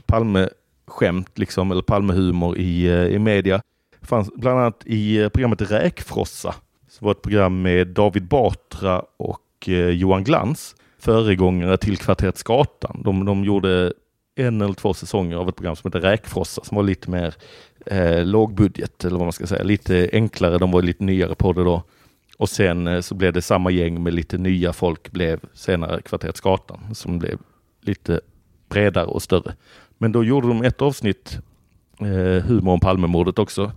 Palmeskämt, liksom, eller Palmehumor i, eh, i media. Fanns bland annat i eh, programmet Räkfrossa, som var ett program med David Batra och eh, Johan Glans, föregångare till Kvarteret Skatan. De, de gjorde en eller två säsonger av ett program som heter Räkfrossa som var lite mer eh, lågbudget eller vad man ska säga, lite enklare. De var lite nyare på det då. Och sen eh, så blev det samma gäng med lite nya folk blev senare Kvarteret Skatan som blev lite bredare och större. Men då gjorde de ett avsnitt eh, humor om Palmemordet också.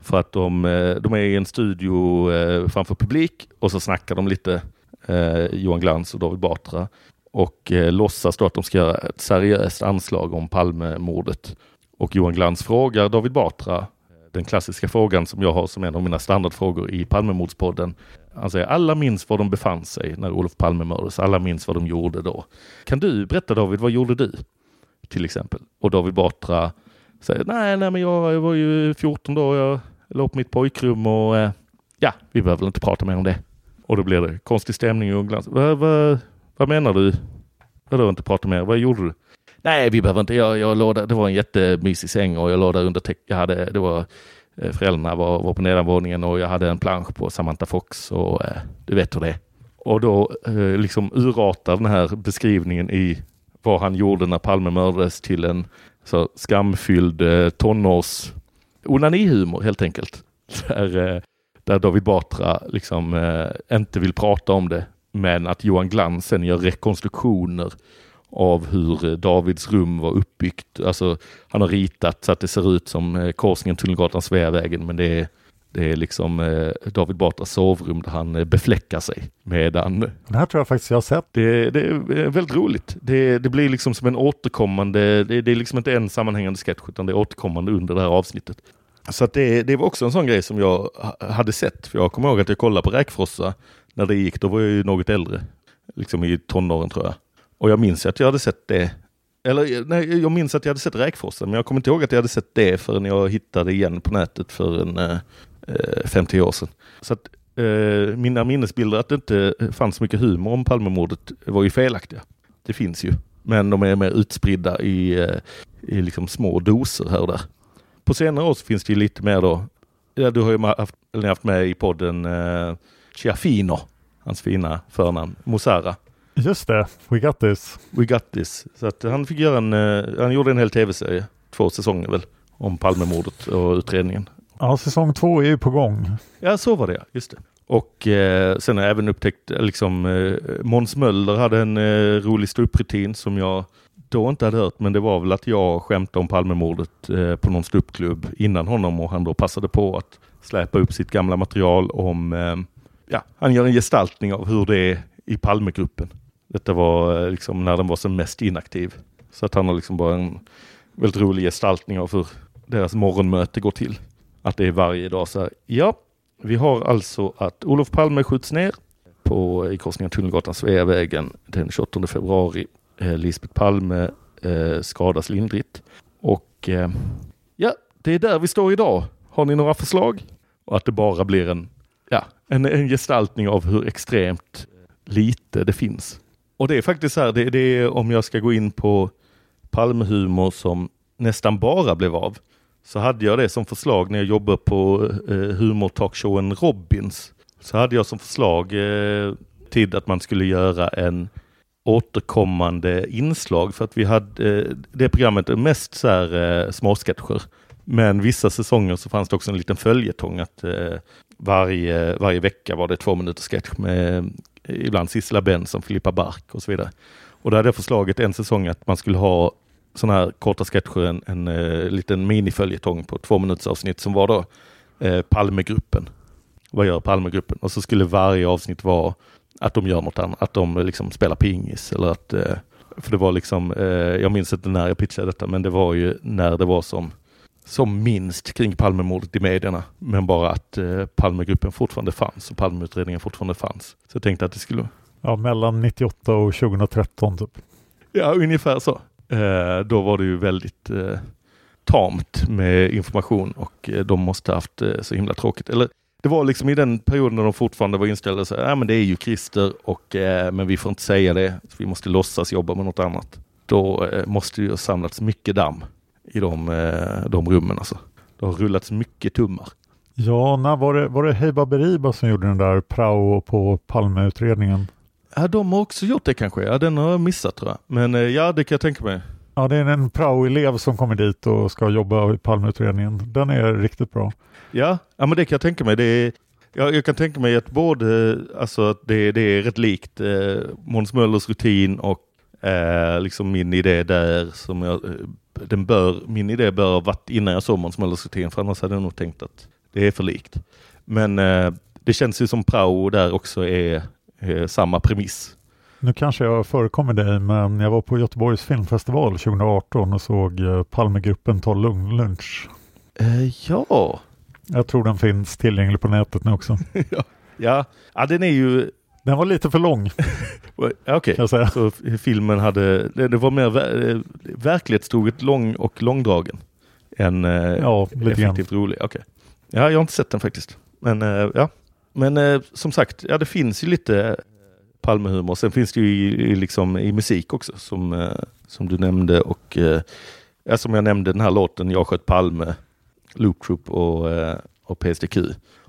För att de, eh, de är i en studio eh, framför publik och så snackar de lite, eh, Johan Glans och David Batra och eh, låtsas då att de ska göra ett seriöst anslag om Palmemordet. Och Johan Glans frågar David Batra eh, den klassiska frågan som jag har som en av mina standardfrågor i Palmemordspodden. Han säger alla minns var de befann sig när Olof Palme mördades. Alla minns vad de gjorde då. Kan du berätta David, vad gjorde du? Till exempel. Och David Batra säger nej, nej, men jag, jag var ju 14 då. Jag låg på mitt pojkrum och eh, ja, vi behöver väl inte prata mer om det. Och då blir det konstig stämning och glans. Vad, vad, vad menar du? Vadå inte prata mer? Vad gjorde du? Nej, vi behöver inte. Jag, jag låg där, det var en jättemysig säng och jag låg där under täck. Jag hade, det var, eh, föräldrarna var, var på nedanvåningen och jag hade en plansch på Samantha Fox och eh, du vet hur det är. Och då eh, liksom urartar den här beskrivningen i vad han gjorde när Palme mördades till en så skamfylld eh, tonårs onanihumor helt enkelt. <laughs> Där, eh, där David Batra liksom eh, inte vill prata om det, men att Johan Glans sen gör rekonstruktioner av hur eh, Davids rum var uppbyggt. Alltså, han har ritat så att det ser ut som eh, korsningen Tunnelgatan Sveavägen, men det är, det är liksom eh, David Batras sovrum där han eh, befläckar sig. Medan Det här tror jag faktiskt jag har sett. det, det är väldigt roligt. Det, det blir liksom som en återkommande, det, det är liksom inte en sammanhängande sketch utan det är återkommande under det här avsnittet. Så att det, det var också en sån grej som jag hade sett. För jag kommer ihåg att jag kollade på Räkfrossa när det gick. Då var jag ju något äldre. Liksom i tonåren tror jag. Och jag minns att jag hade sett det. Eller nej, jag minns att jag hade sett Räkfrossa. Men jag kommer inte ihåg att jag hade sett det förrän jag hittade igen på nätet för en eh, eh 50 år sedan. Så att eh, mina minnesbilder att det inte fanns så mycket humor om Palmemordet var ju felaktiga. Det finns ju. Men de är mer utspridda i, eh, i liksom små doser här och där på senare år så finns det ju lite mer då. Ja, du har ju haft, eller haft med i podden eh, Chiafino, hans fina förnamn, Mosara. Just det, We Got This. We Got This. Så att han fick göra en, eh, han gjorde en hel tv-serie, två säsonger väl, om Palmemordet och utredningen. Ja, säsong två är ju på gång. Ja, så var det just det. Och eh, sen har jag även upptäckt, liksom eh, Måns Möller hade en eh, rolig ståupprutin som jag då inte hade hört, men det var väl att jag skämtade om Palmemordet eh, på någon ståuppklubb innan honom och han då passade på att släpa upp sitt gamla material om, eh, ja, han gör en gestaltning av hur det är i Palmegruppen. Detta var eh, liksom när den var som mest inaktiv. Så att han har liksom bara en väldigt rolig gestaltning av hur deras morgonmöte går till. Att det är varje dag så här, ja, vi har alltså att Olof Palme skjuts ner på, eh, i korsningen Tunnelgatan Sveavägen den 28 februari. Eh, Lisbeth Palme eh, skadas lindrigt. Och eh, ja, det är där vi står idag. Har ni några förslag? Och att det bara blir en, ja, en, en gestaltning av hur extremt lite det finns. Och det är faktiskt så här, det, det är om jag ska gå in på Palmehumor som nästan bara blev av så hade jag det som förslag när jag jobbade på eh, humortalkshowen Robins. Så hade jag som förslag eh, tid att man skulle göra en återkommande inslag för att vi hade eh, det programmet är mest så här eh, småsketcher. Men vissa säsonger så fanns det också en liten följetong att eh, varje, varje vecka var det två minuters sketch med ibland Sissela Benson, Filippa Bark och så vidare. Och då hade jag förslaget en säsong att man skulle ha sådana här korta sketcher, en, en liten miniföljetong på två minuters avsnitt som var då Palmegruppen. Vad gör Palmegruppen? Och så skulle varje avsnitt vara att de gör något annat, att de liksom spelar pingis eller att uh, för det var liksom, jag minns inte när jag pitchade detta, men det var ju när det var som, som minst kring Palmemordet i medierna. Men bara att Palmegruppen fortfarande fanns och Palmeutredningen fortfarande fanns. Så jag tänkte att det skulle... Ja, mellan 98 och 2013 typ. Ja, ungefär så. Eh, då var det ju väldigt eh, tamt med information och eh, de måste haft eh, så himla tråkigt. Eller det var liksom i den perioden när de fortfarande var inställda så ja men det är ju Christer och eh, men vi får inte säga det. vi måste låtsas jobba med något annat. Då eh, måste det ju ha samlats mycket damm i de, de rummen alltså. Det har rullats mycket tummar. Ja, när var det, var det Heiba Beriba som gjorde den där prao på Palmeutredningen? Ja, de har också gjort det kanske. Ja, den har jag missat tror jag. Men eh, ja, det kan jag tänka mig. Ja, det är en prao-elev som kommer dit och ska jobba i Palmeutredningen. Den är riktigt bra. Ja, ja men det kan jag tänka mig. Det är, jag, jag kan tänka mig att både, eh, alltså att det, det är rätt likt eh, Måns Möllers rutin och eh, liksom min idé där som jag, eh, den bör, min idé bör ha varit innan jag såg Måns Möllers rutin för annars hade jag nog tänkt att det är för likt. Men eh, det känns ju som prao där också är eh, samma premiss. Nu kanske jag förekommer dig, men jag var på Göteborgs filmfestival 2018 och såg eh, Palmegruppen ta lunch. Eh, ja. Jag tror den finns tillgänglig på nätet nu också. <laughs> ja. ja, ja, den är ju... Den var lite för lång. <laughs> Okej, okay. så filmen hade, det, var mer ver, eh, verklighetstroget lång och långdragen än eh, ja, effektivt rolig. Okay. Ja, jag har inte sett den faktiskt. Men eh, ja, men eh, som sagt, ja det finns ju lite Palmehumor. Sen finns det ju i, liksom, i musik också som, eh, som du nämnde och eh, som jag nämnde den här låten Jag sköt Palme, Loop Troop och, eh, och PSDQ.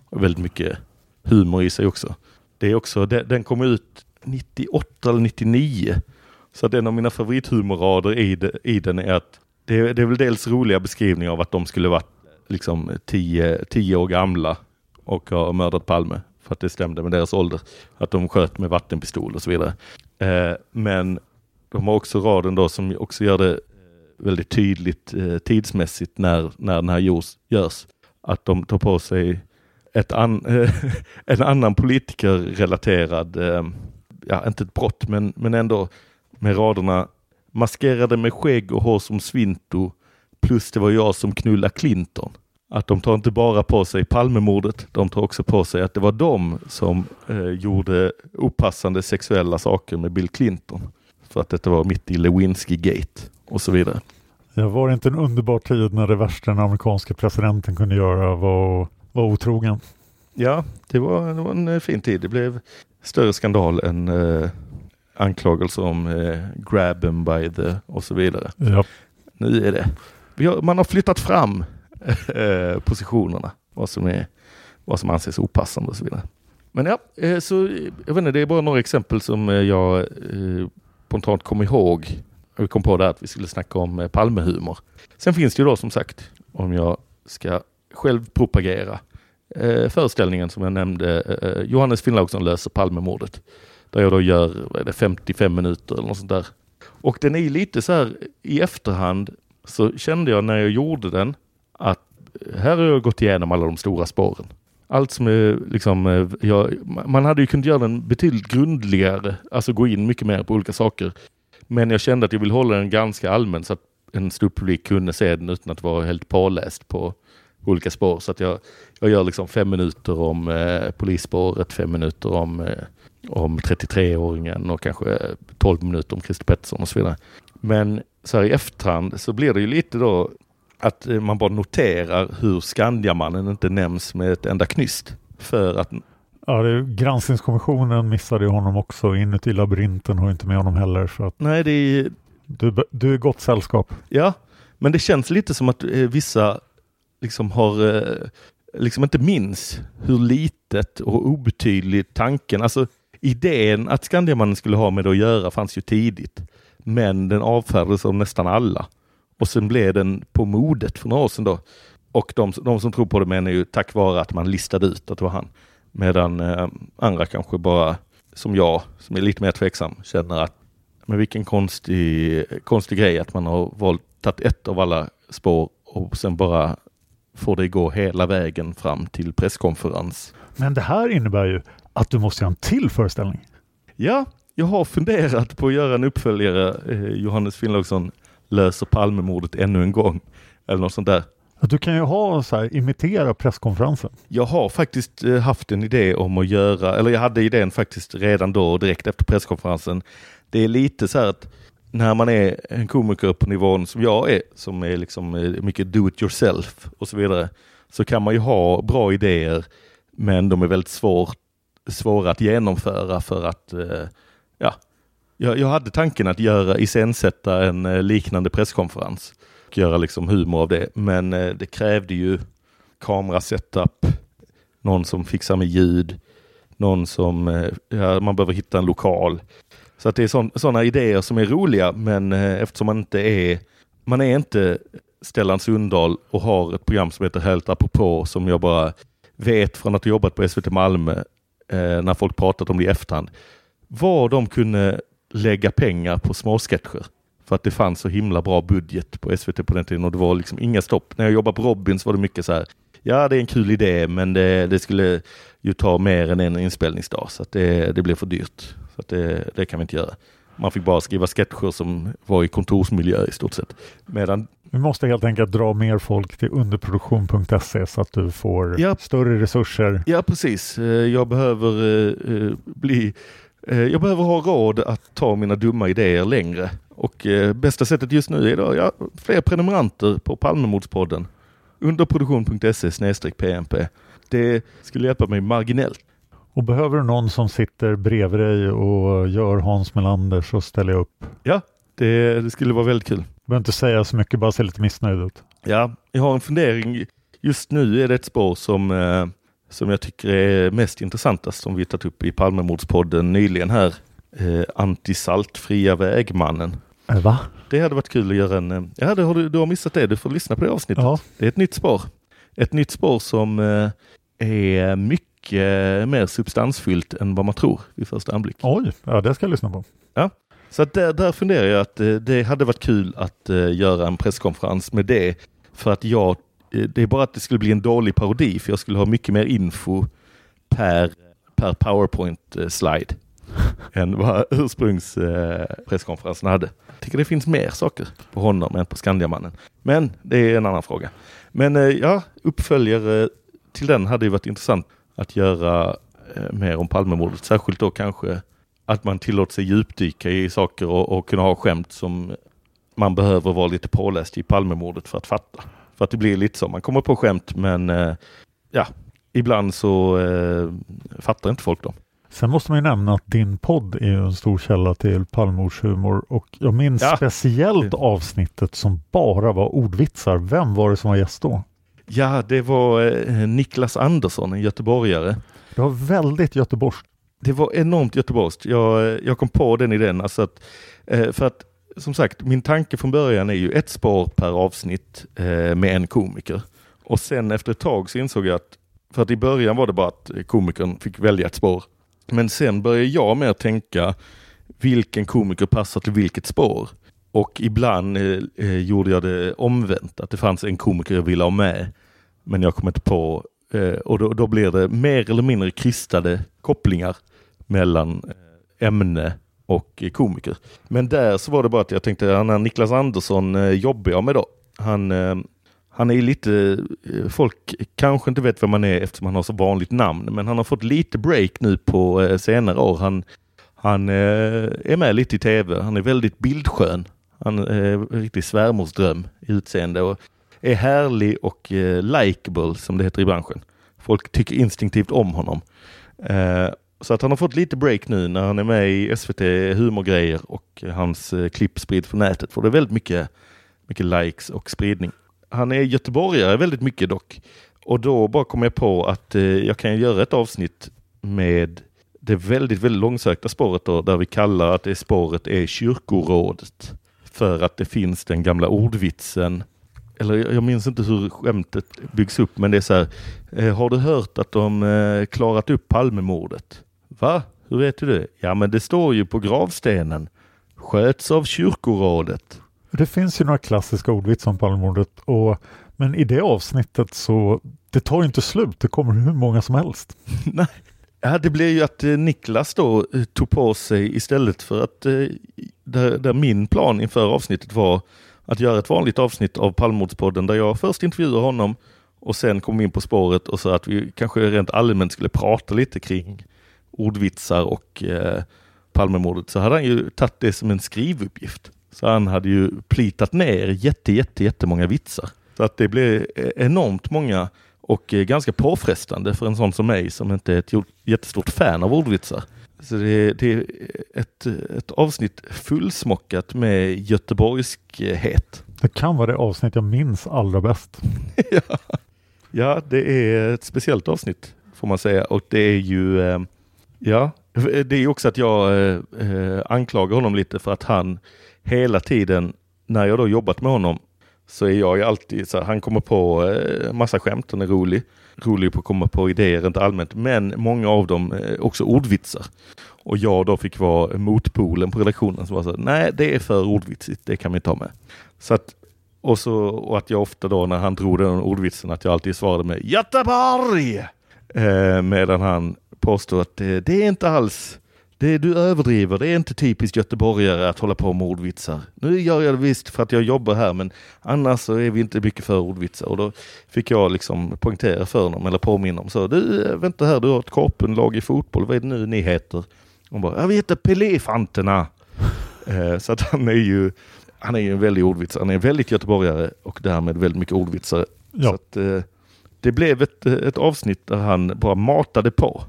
Och väldigt mycket humor i sig också. Det är också, den, den kom ut 98 eller 99. Så att en av mina favorithumorrader i, i den är att det, det är väl dels roliga beskrivningar av att de skulle varit liksom tio, tio år gamla och har mördat Palme för att det stämde med deras ålder. Att de sköt med vattenpistol och så vidare. Eh, men de har också raden då som också gör det eh, väldigt tydligt eh, tidsmässigt när, när den här görs, görs. Att de tar på sig ett an, <laughs> en annan politikerrelaterad, eh, ja inte ett brott men, men ändå med raderna maskerade med skägg och hår som svinto plus det var jag som knullade Clinton att de tar inte bara på sig Palmemordet, de tar också på sig att det var de som eh, gjorde opassande sexuella saker med Bill Clinton. För att detta var mitt i Lewinsky-gate och så vidare. Ja, var det inte en underbar tid när det värsta den amerikanska presidenten kunde göra var, var otrogen? Ja, det var, det var en eh, fin tid. Det blev större skandal än eh, anklagelser om eh, grab by the och så vidare. Ja. Nu är det, har, man har flyttat fram <laughs> eh, positionerna. Vad som, är, vad som anses opassande och så vidare. Men ja, eh, så jag vet inte, det är bara några exempel som eh, jag eh, spontant kom ihåg. Vi kom på det att vi skulle snacka om eh, Palmehumor. Sen finns det ju då som sagt, om jag ska själv propagera, eh, föreställningen som jag nämnde, eh, eh Johannes Finnlaugsson löser Palmemordet. Där jag då gör vad är det, 55 minuter eller något sånt där. Och den är lite så här i efterhand så kände jag när jag gjorde den att eh, här har jag gått igenom alla de stora spåren. Allt som är liksom, eh, jag, man hade ju kunnat göra den betydligt grundligare, alltså gå in mycket mer på olika saker. Men jag kände att jag vill hålla den ganska allmän så att en stor publik kunde se den utan att vara helt påläst på olika spår. Så att jag, jag gör liksom fem minuter om eh, polisspåret, fem minuter om, eh, om 33-åringen och kanske eh, 12 minuter om Christer Pettersson och så vidare. Men så här i efterhand så blir det ju lite då att eh, man bara noterar hur Skandiamannen inte nämns med ett enda knyst. För att Ja, det, granskningskommissionen missade honom också. Inuti labyrinten har inte med honom heller. Så att Nej, det är... du, du är gott sällskap. Ja, men det känns lite som att eh, vissa liksom har eh, liksom inte minns hur litet och obetydligt tanken, alltså idén att Skandiamannen skulle ha med det att göra fanns ju tidigt. Men den avfärdades av nästan alla. Och sen blev den på modet för några år sedan då. Och de, de som tror på det menar ju tack vare att man listade ut att det var han. Medan eh, andra kanske bara, som jag, som är lite mer tveksam, känner att men vilken konstig, konstig grej att man har valt, tagit ett av alla spår och sen bara får det gå hela vägen fram till presskonferens. Men det här innebär ju att du måste göra en till föreställning. Ja, jag har funderat på att göra en uppföljare. Eh, Johannes Finnlaugsson löser Palmemordet ännu en gång. Eller något sånt där. Du kan ju ha så här, imitera presskonferensen. Jag har faktiskt eh, haft en idé om att göra, eller jag hade idén faktiskt redan då direkt efter presskonferensen. Det är lite så här att när man är en komiker på nivån som jag är, som är liksom eh, mycket do it yourself och så vidare, så kan man ju ha bra idéer, men de är väldigt svår, svåra att genomföra för att, eh, ja, jag, jag hade tanken att göra, iscensätta en eh, liknande presskonferens och göra liksom humor av det, men eh, det krävde ju kamerasetup, någon som fixar med ljud, någon som, eh, ja, man behöver hitta en lokal. Så att det är sådana idéer som är roliga, men eftersom man inte är, man är inte Stellan Sundahl och har ett program som heter Helt apropå som jag bara vet från att ha jobbat på SVT Malmö eh, när folk pratat om det i efterhand. Vad de kunde lägga pengar på småsketcher för att det fanns så himla bra budget på SVT på den tiden och det var liksom inga stopp. När jag jobbade på Robins var det mycket så här, ja det är en kul idé men det, det skulle ju ta mer än en inspelningsdag så att det, det blev för dyrt. Så det, det, kan vi inte göra. Man fick bara skriva sketcher som var i kontorsmiljö i stort sett. Medan vi måste helt enkelt dra mer folk till underproduktion.se så att du får ja. större resurser. Ja, precis. Eh, jag behöver uh, bli jag behöver ha råd att ta mina dumma idéer längre och bästa sättet just nu är då, ja, fler prenumeranter på Palmemordspodden. Underproduktion.se pmp. Det skulle hjälpa mig marginellt. Och behöver du någon som sitter bredvid dig och gör Hans Melander så ställer jag upp. Ja, det, det skulle vara väldigt kul. Du behöver inte säga så mycket, bara se lite missnöjd ut. Ja, jag har en fundering. Just nu är det ett spår som, eh, som jag tycker är mest intressantast som vi tagit upp i Palmemordspodden nyligen här. Eh, Antisaltfria vägmannen. Äh, va? Det hade varit kul att göra en... Eh, ja, det har du, du har missat det. Du får lyssna på det avsnittet. Ja. Det är ett nytt spår. Ett nytt spår som eh, är mycket mer substansfyllt än vad man tror vid första anblick. Oj, ja det ska jag lyssna på. Ja, så där, där funderar jag att eh, det hade varit kul att uh, göra en presskonferens med det. För att jag, det är bara att det skulle bli en dålig parodi för jag skulle ha mycket mer info per, per powerpoint-slide <laughs> än vad ursprungspresskonferensen hade. Jag tycker det finns mer saker på honom än på Skandiamannen. Men det är en annan fråga. Men ja, uppföljare till den hade ju varit intressant att göra eh, mer om Palmemordet. Särskilt då kanske att man tillåter sig djupdyka i saker och, och kunna ha skämt som man behöver vara lite påläst i Palmemordet för att fatta. För att det blir lite så, man kommer på skämt men eh, ja, ibland så eh, fattar inte folk dem. Sen måste man ju nämna att din podd är en stor källa till Palmemordshumor och jag minns ja. speciellt avsnittet som bara var ordvitsar. Vem var det som var gäst då? Ja, det var eh, Niklas Andersson, en göteborgare. Det var väldigt göteborgskt. Det var enormt göteborgskt. Jag, eh, jag kom på den idén. Alltså att, eh, för att som sagt, min tanke från början är ju ett spår per avsnitt eh, med en komiker. Och sen efter ett tag så insåg jag att, för att i början var det bara att eh, komikern fick välja ett spår. Men sen började jag mer tänka vilken komiker passar till vilket spår. Och ibland eh, eh, gjorde jag det omvänt, att det fanns en komiker jag ville ha med. Men jag kom inte på, eh, och då, då blir det mer eller mindre kristade kopplingar mellan eh, ämne och komiker. Men där så var det bara att jag tänkte, han är Niklas Andersson eh, jobbar jag med då. Han, eh, han är lite, eh, folk kanske inte vet vem han är eftersom han har så vanligt namn, men han har fått lite break nu på senare år. Han, han är med lite i tv. Han är väldigt bildskön. Han är en riktig svärmorsdröm i utseende och är härlig och eh, likeable som det heter i branschen. Folk tycker instinktivt om honom. Eh, så att han har fått lite break nu när han är med i SVT humorgrejer och hans eh, klipp sprids på nätet. Får det väldigt mycket, mycket likes och spridning. Han är göteborgare väldigt mycket dock. Och då bara kom jag på att eh, jag kan göra ett avsnitt med det väldigt, väldigt långsökta spåret då, där vi kallar att det spåret är kyrkorådet. För att det finns den gamla ordvitsen eller jag minns inte hur skämtet byggs upp, men det är så här. Eh, har du hört att de eh, klarat upp Palmemordet? Va? Hur vet du det? Ja, men det står ju på gravstenen. Sköts av kyrkorådet. Det finns ju några klassiska ordvitsar om Palmemordet, och, men i det avsnittet så det tar ju inte slut. Det kommer hur många som helst. <laughs> Nej. Ja, det blev ju att eh, Niklas då eh, tog på sig istället för att eh, där, där min plan inför avsnittet var att göra ett vanligt avsnitt av Palmemordspodden där jag först intervjuar honom och sen kom in på spåret och så att vi kanske rent allmänt skulle prata lite kring ordvitsar och eh, Palmemordet så hade han ju tagit det som en skrivuppgift. Så han hade ju plitat ner jätte, jätte, jättemånga vitsar. Så att det blev enormt många och ganska påfrestande för en sån som mig som inte är ett jättestort fan av ordvitsar. Så det, det är ett, ett avsnitt fullsmockat med göteborgskhet. Det kan vara det avsnitt jag minns allra bäst. <laughs> ja. ja, det är ett speciellt avsnitt får man säga och det är ju eh, Ja, det är också att jag eh, eh, anklagar honom lite för att han hela tiden när jag då jobbat med honom så är jag ju alltid så här, han kommer på eh, massa skämt, han är rolig. Rolig på att komma på idéer rent allmänt, men många av dem eh, också ordvitsar. Och jag då fick vara motpolen på redaktionen som var så nej det är för ordvitsigt, det kan vi inte ha med. Så att, och, så, och att jag ofta då när han drog den ordvitsen att jag alltid svarade med Göteborg! Eh, medan han påstår att det, det är inte alls det, du överdriver, det är inte typiskt göteborgare att hålla på med ordvitsar. Nu gör jag det visst för att jag jobbar här men annars så är vi inte mycket för ordvitsar. Och då fick jag liksom poängtera för honom eller påminna om så. Du, vänta här, du har ett korpenlag i fotboll, vad är det nu ni heter? Och bara, jag vi heter Peléfanterna. <laughs> eh, så att han är ju han är ju en väldig ordvitsare. Han är väldigt göteborgare och därmed väldigt mycket ordvitsare. Ja. Så att, eh, det blev ett, ett avsnitt där han bara matade på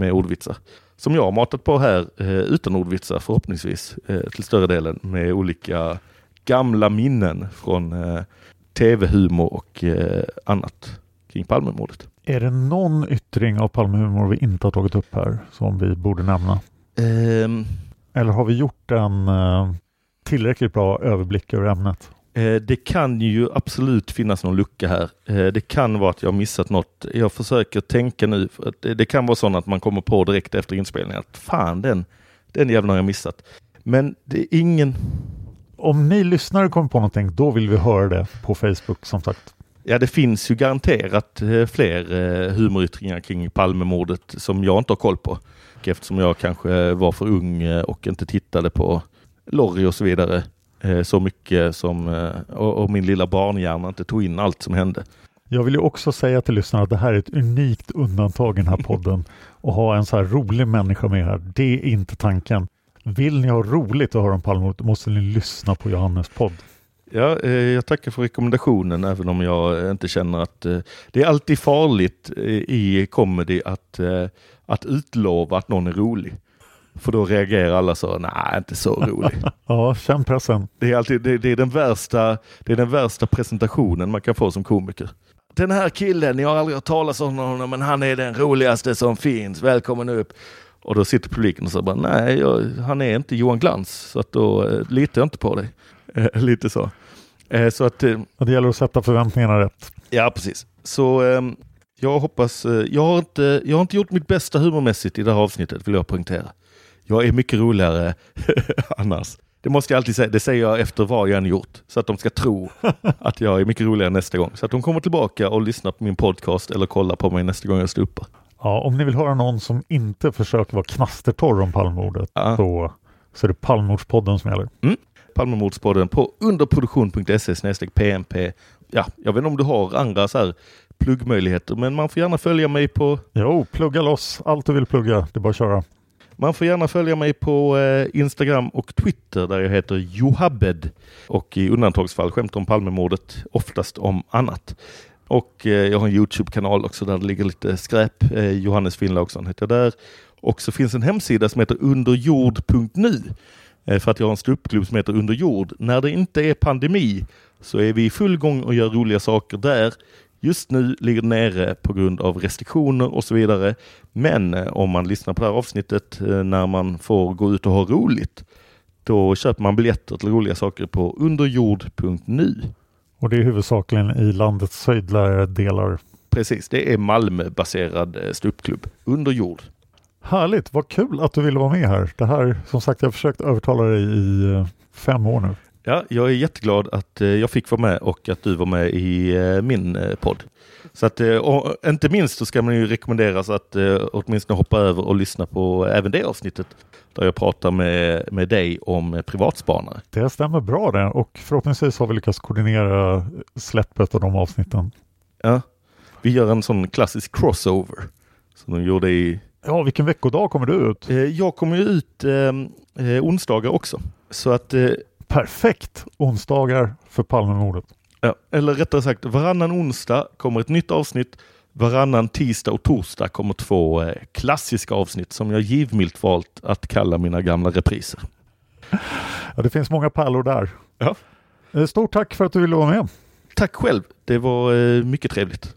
med ordvitsar som jag har matat på här eh, utan ordvitsar förhoppningsvis eh, till större delen med olika gamla minnen från eh, tv-humor och annat kring Palmemordet. Är det någon yttring av Palmehumor vi inte har tagit upp här som vi borde nämna? Um, Eller har vi gjort en tillräckligt bra överblick över ämnet? Eh, det kan ju absolut finnas någon lucka här. Eh, det kan vara att jag missat något. Jag försöker tänka nu. det kan vara så att man kommer på direkt efter inspelningen att fan den, den jäveln har jag missat. Men det är ingen... Om ni lyssnare kommer på någonting, då vill vi höra det på Facebook som sagt. Ja, det finns ju garanterat eh, fler humoryttringar kring Palmemordet som jag inte har koll på. Eftersom jag kanske var för ung och inte tittade på Lorry och så vidare så mycket som, eh, och, min lilla barnhjärna inte tog in allt som hände. Jag vill ju också säga till lyssnarna att det här är ett unikt undantag i den här <laughs> podden och ha en så här rolig människa med här. Det är inte tanken. Vill ni ha roligt att höra om Palmemordet måste ni lyssna på Johannes podd. Ja, eh, jag tackar för rekommendationen även om jag inte känner att det är alltid farligt i comedy att, att utlova att någon är rolig. För då reagerar alla så, nej inte så rolig. <laughs> ja, känn pressen. Det är, alltid, det, det, är den värsta, det är den värsta presentationen man kan få som komiker. den här killen, ni har aldrig hört talas om honom, men han är den roligaste som finns. Välkommen upp. Och då sitter publiken och säger bara, nej, jag, han är inte Johan Glans, så att då eh, litar jag inte på dig. Eh, lite så. Eh, så att, eh, Och det gäller att sätta förväntningarna rätt. ja, precis. Så ehm, jag hoppas, eh, jag har, inte, jag har inte gjort mitt bästa humormässigt i det här avsnittet, vill jag poängtera. Jag är mycket roligare <laughs> annars. Det måste jag alltid säga, det säger jag efter vad jag än gjort. Så att de ska tro <laughs> att jag är mycket roligare nästa gång. Så att de kommer tillbaka och lyssnar på min podcast eller kollar på mig nästa gång jag står uppe. Ja, om ni vill höra någon som inte försöker vara knastertorr om Palmemordet Ja. så, så är det Palmemordspodden som gäller. Mm. Palmemordspodden på underproduktion.se pmp. Ja, jag vet inte om du har andra så här pluggmöjligheter, men man får gärna följa mig på Jo, plugga loss allt du vill plugga. Det är bara att köra. Man får gärna följa mig på eh, Instagram och Twitter där jag heter Johabed och i undantagsfall skämtar om Palmemordet, oftast om annat. Och eh, jag har en Youtube-kanal också där det ligger lite skräp. Eh, Johannes Finnlaugsson heter jag där. Och så finns en hemsida som heter underjord.nu eh, för att jag har en ståuppklubb som heter Underjord. När det inte är pandemi så är vi i full gång och gör roliga saker där. Just nu ligger nere på grund av restriktioner och så vidare. Men eh, om man lyssnar på det här avsnittet eh, när man får gå ut och ha roligt, då köper man biljetter till roliga saker på underjord.nu. Och det är huvudsakligen i landets sydligare delar. Precis, det är Malmö-baserad eh, ståuppklubb. Underjord. Härligt, vad kul att du ville vara med här. Det här, som sagt, jag har försökt övertala dig i fem år nu. Ja, jag är jätteglad att eh, jag fick vara med och att du var med i eh, min eh, podd. Så att, inte minst så ska man ju rekommenderas att åtminstone hoppa över och lyssna på även det avsnittet där jag pratar med, med dig om privatspanare. Det stämmer bra det och förhoppningsvis har vi lyckats koordinera släppet av de avsnitten. Ja, vi gör en sån klassisk crossover som de gjorde i... Ja, vilken veckodag kommer du ut? Jag kommer ju ut eh, onsdagar också. Så att eh, Perfekt! Onsdagar för Palmemordet. Ja, eller rättare sagt, varannan onsdag kommer ett nytt avsnitt. Varannan tisdag och torsdag kommer två eh, klassiska avsnitt som jag givmilt valt att kalla mina gamla repriser. Ja, det finns många pärlor där. Ja. Eh, Stort tack för att du ville vara med. Tack själv, det var eh, mycket trevligt.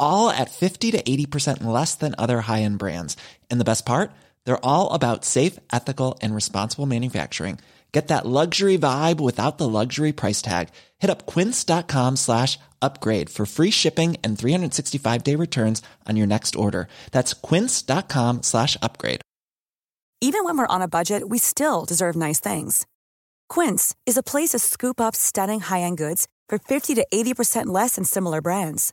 all at 50 to 80% less than other high-end brands. And the best part? They're all about safe, ethical, and responsible manufacturing. Get that luxury vibe without the luxury price tag. Hit up quince.com slash upgrade for free shipping and 365-day returns on your next order. That's quince.com slash upgrade. Even when we're on a budget, we still deserve nice things. Quince is a place to scoop up stunning high-end goods for 50 to 80% less than similar brands.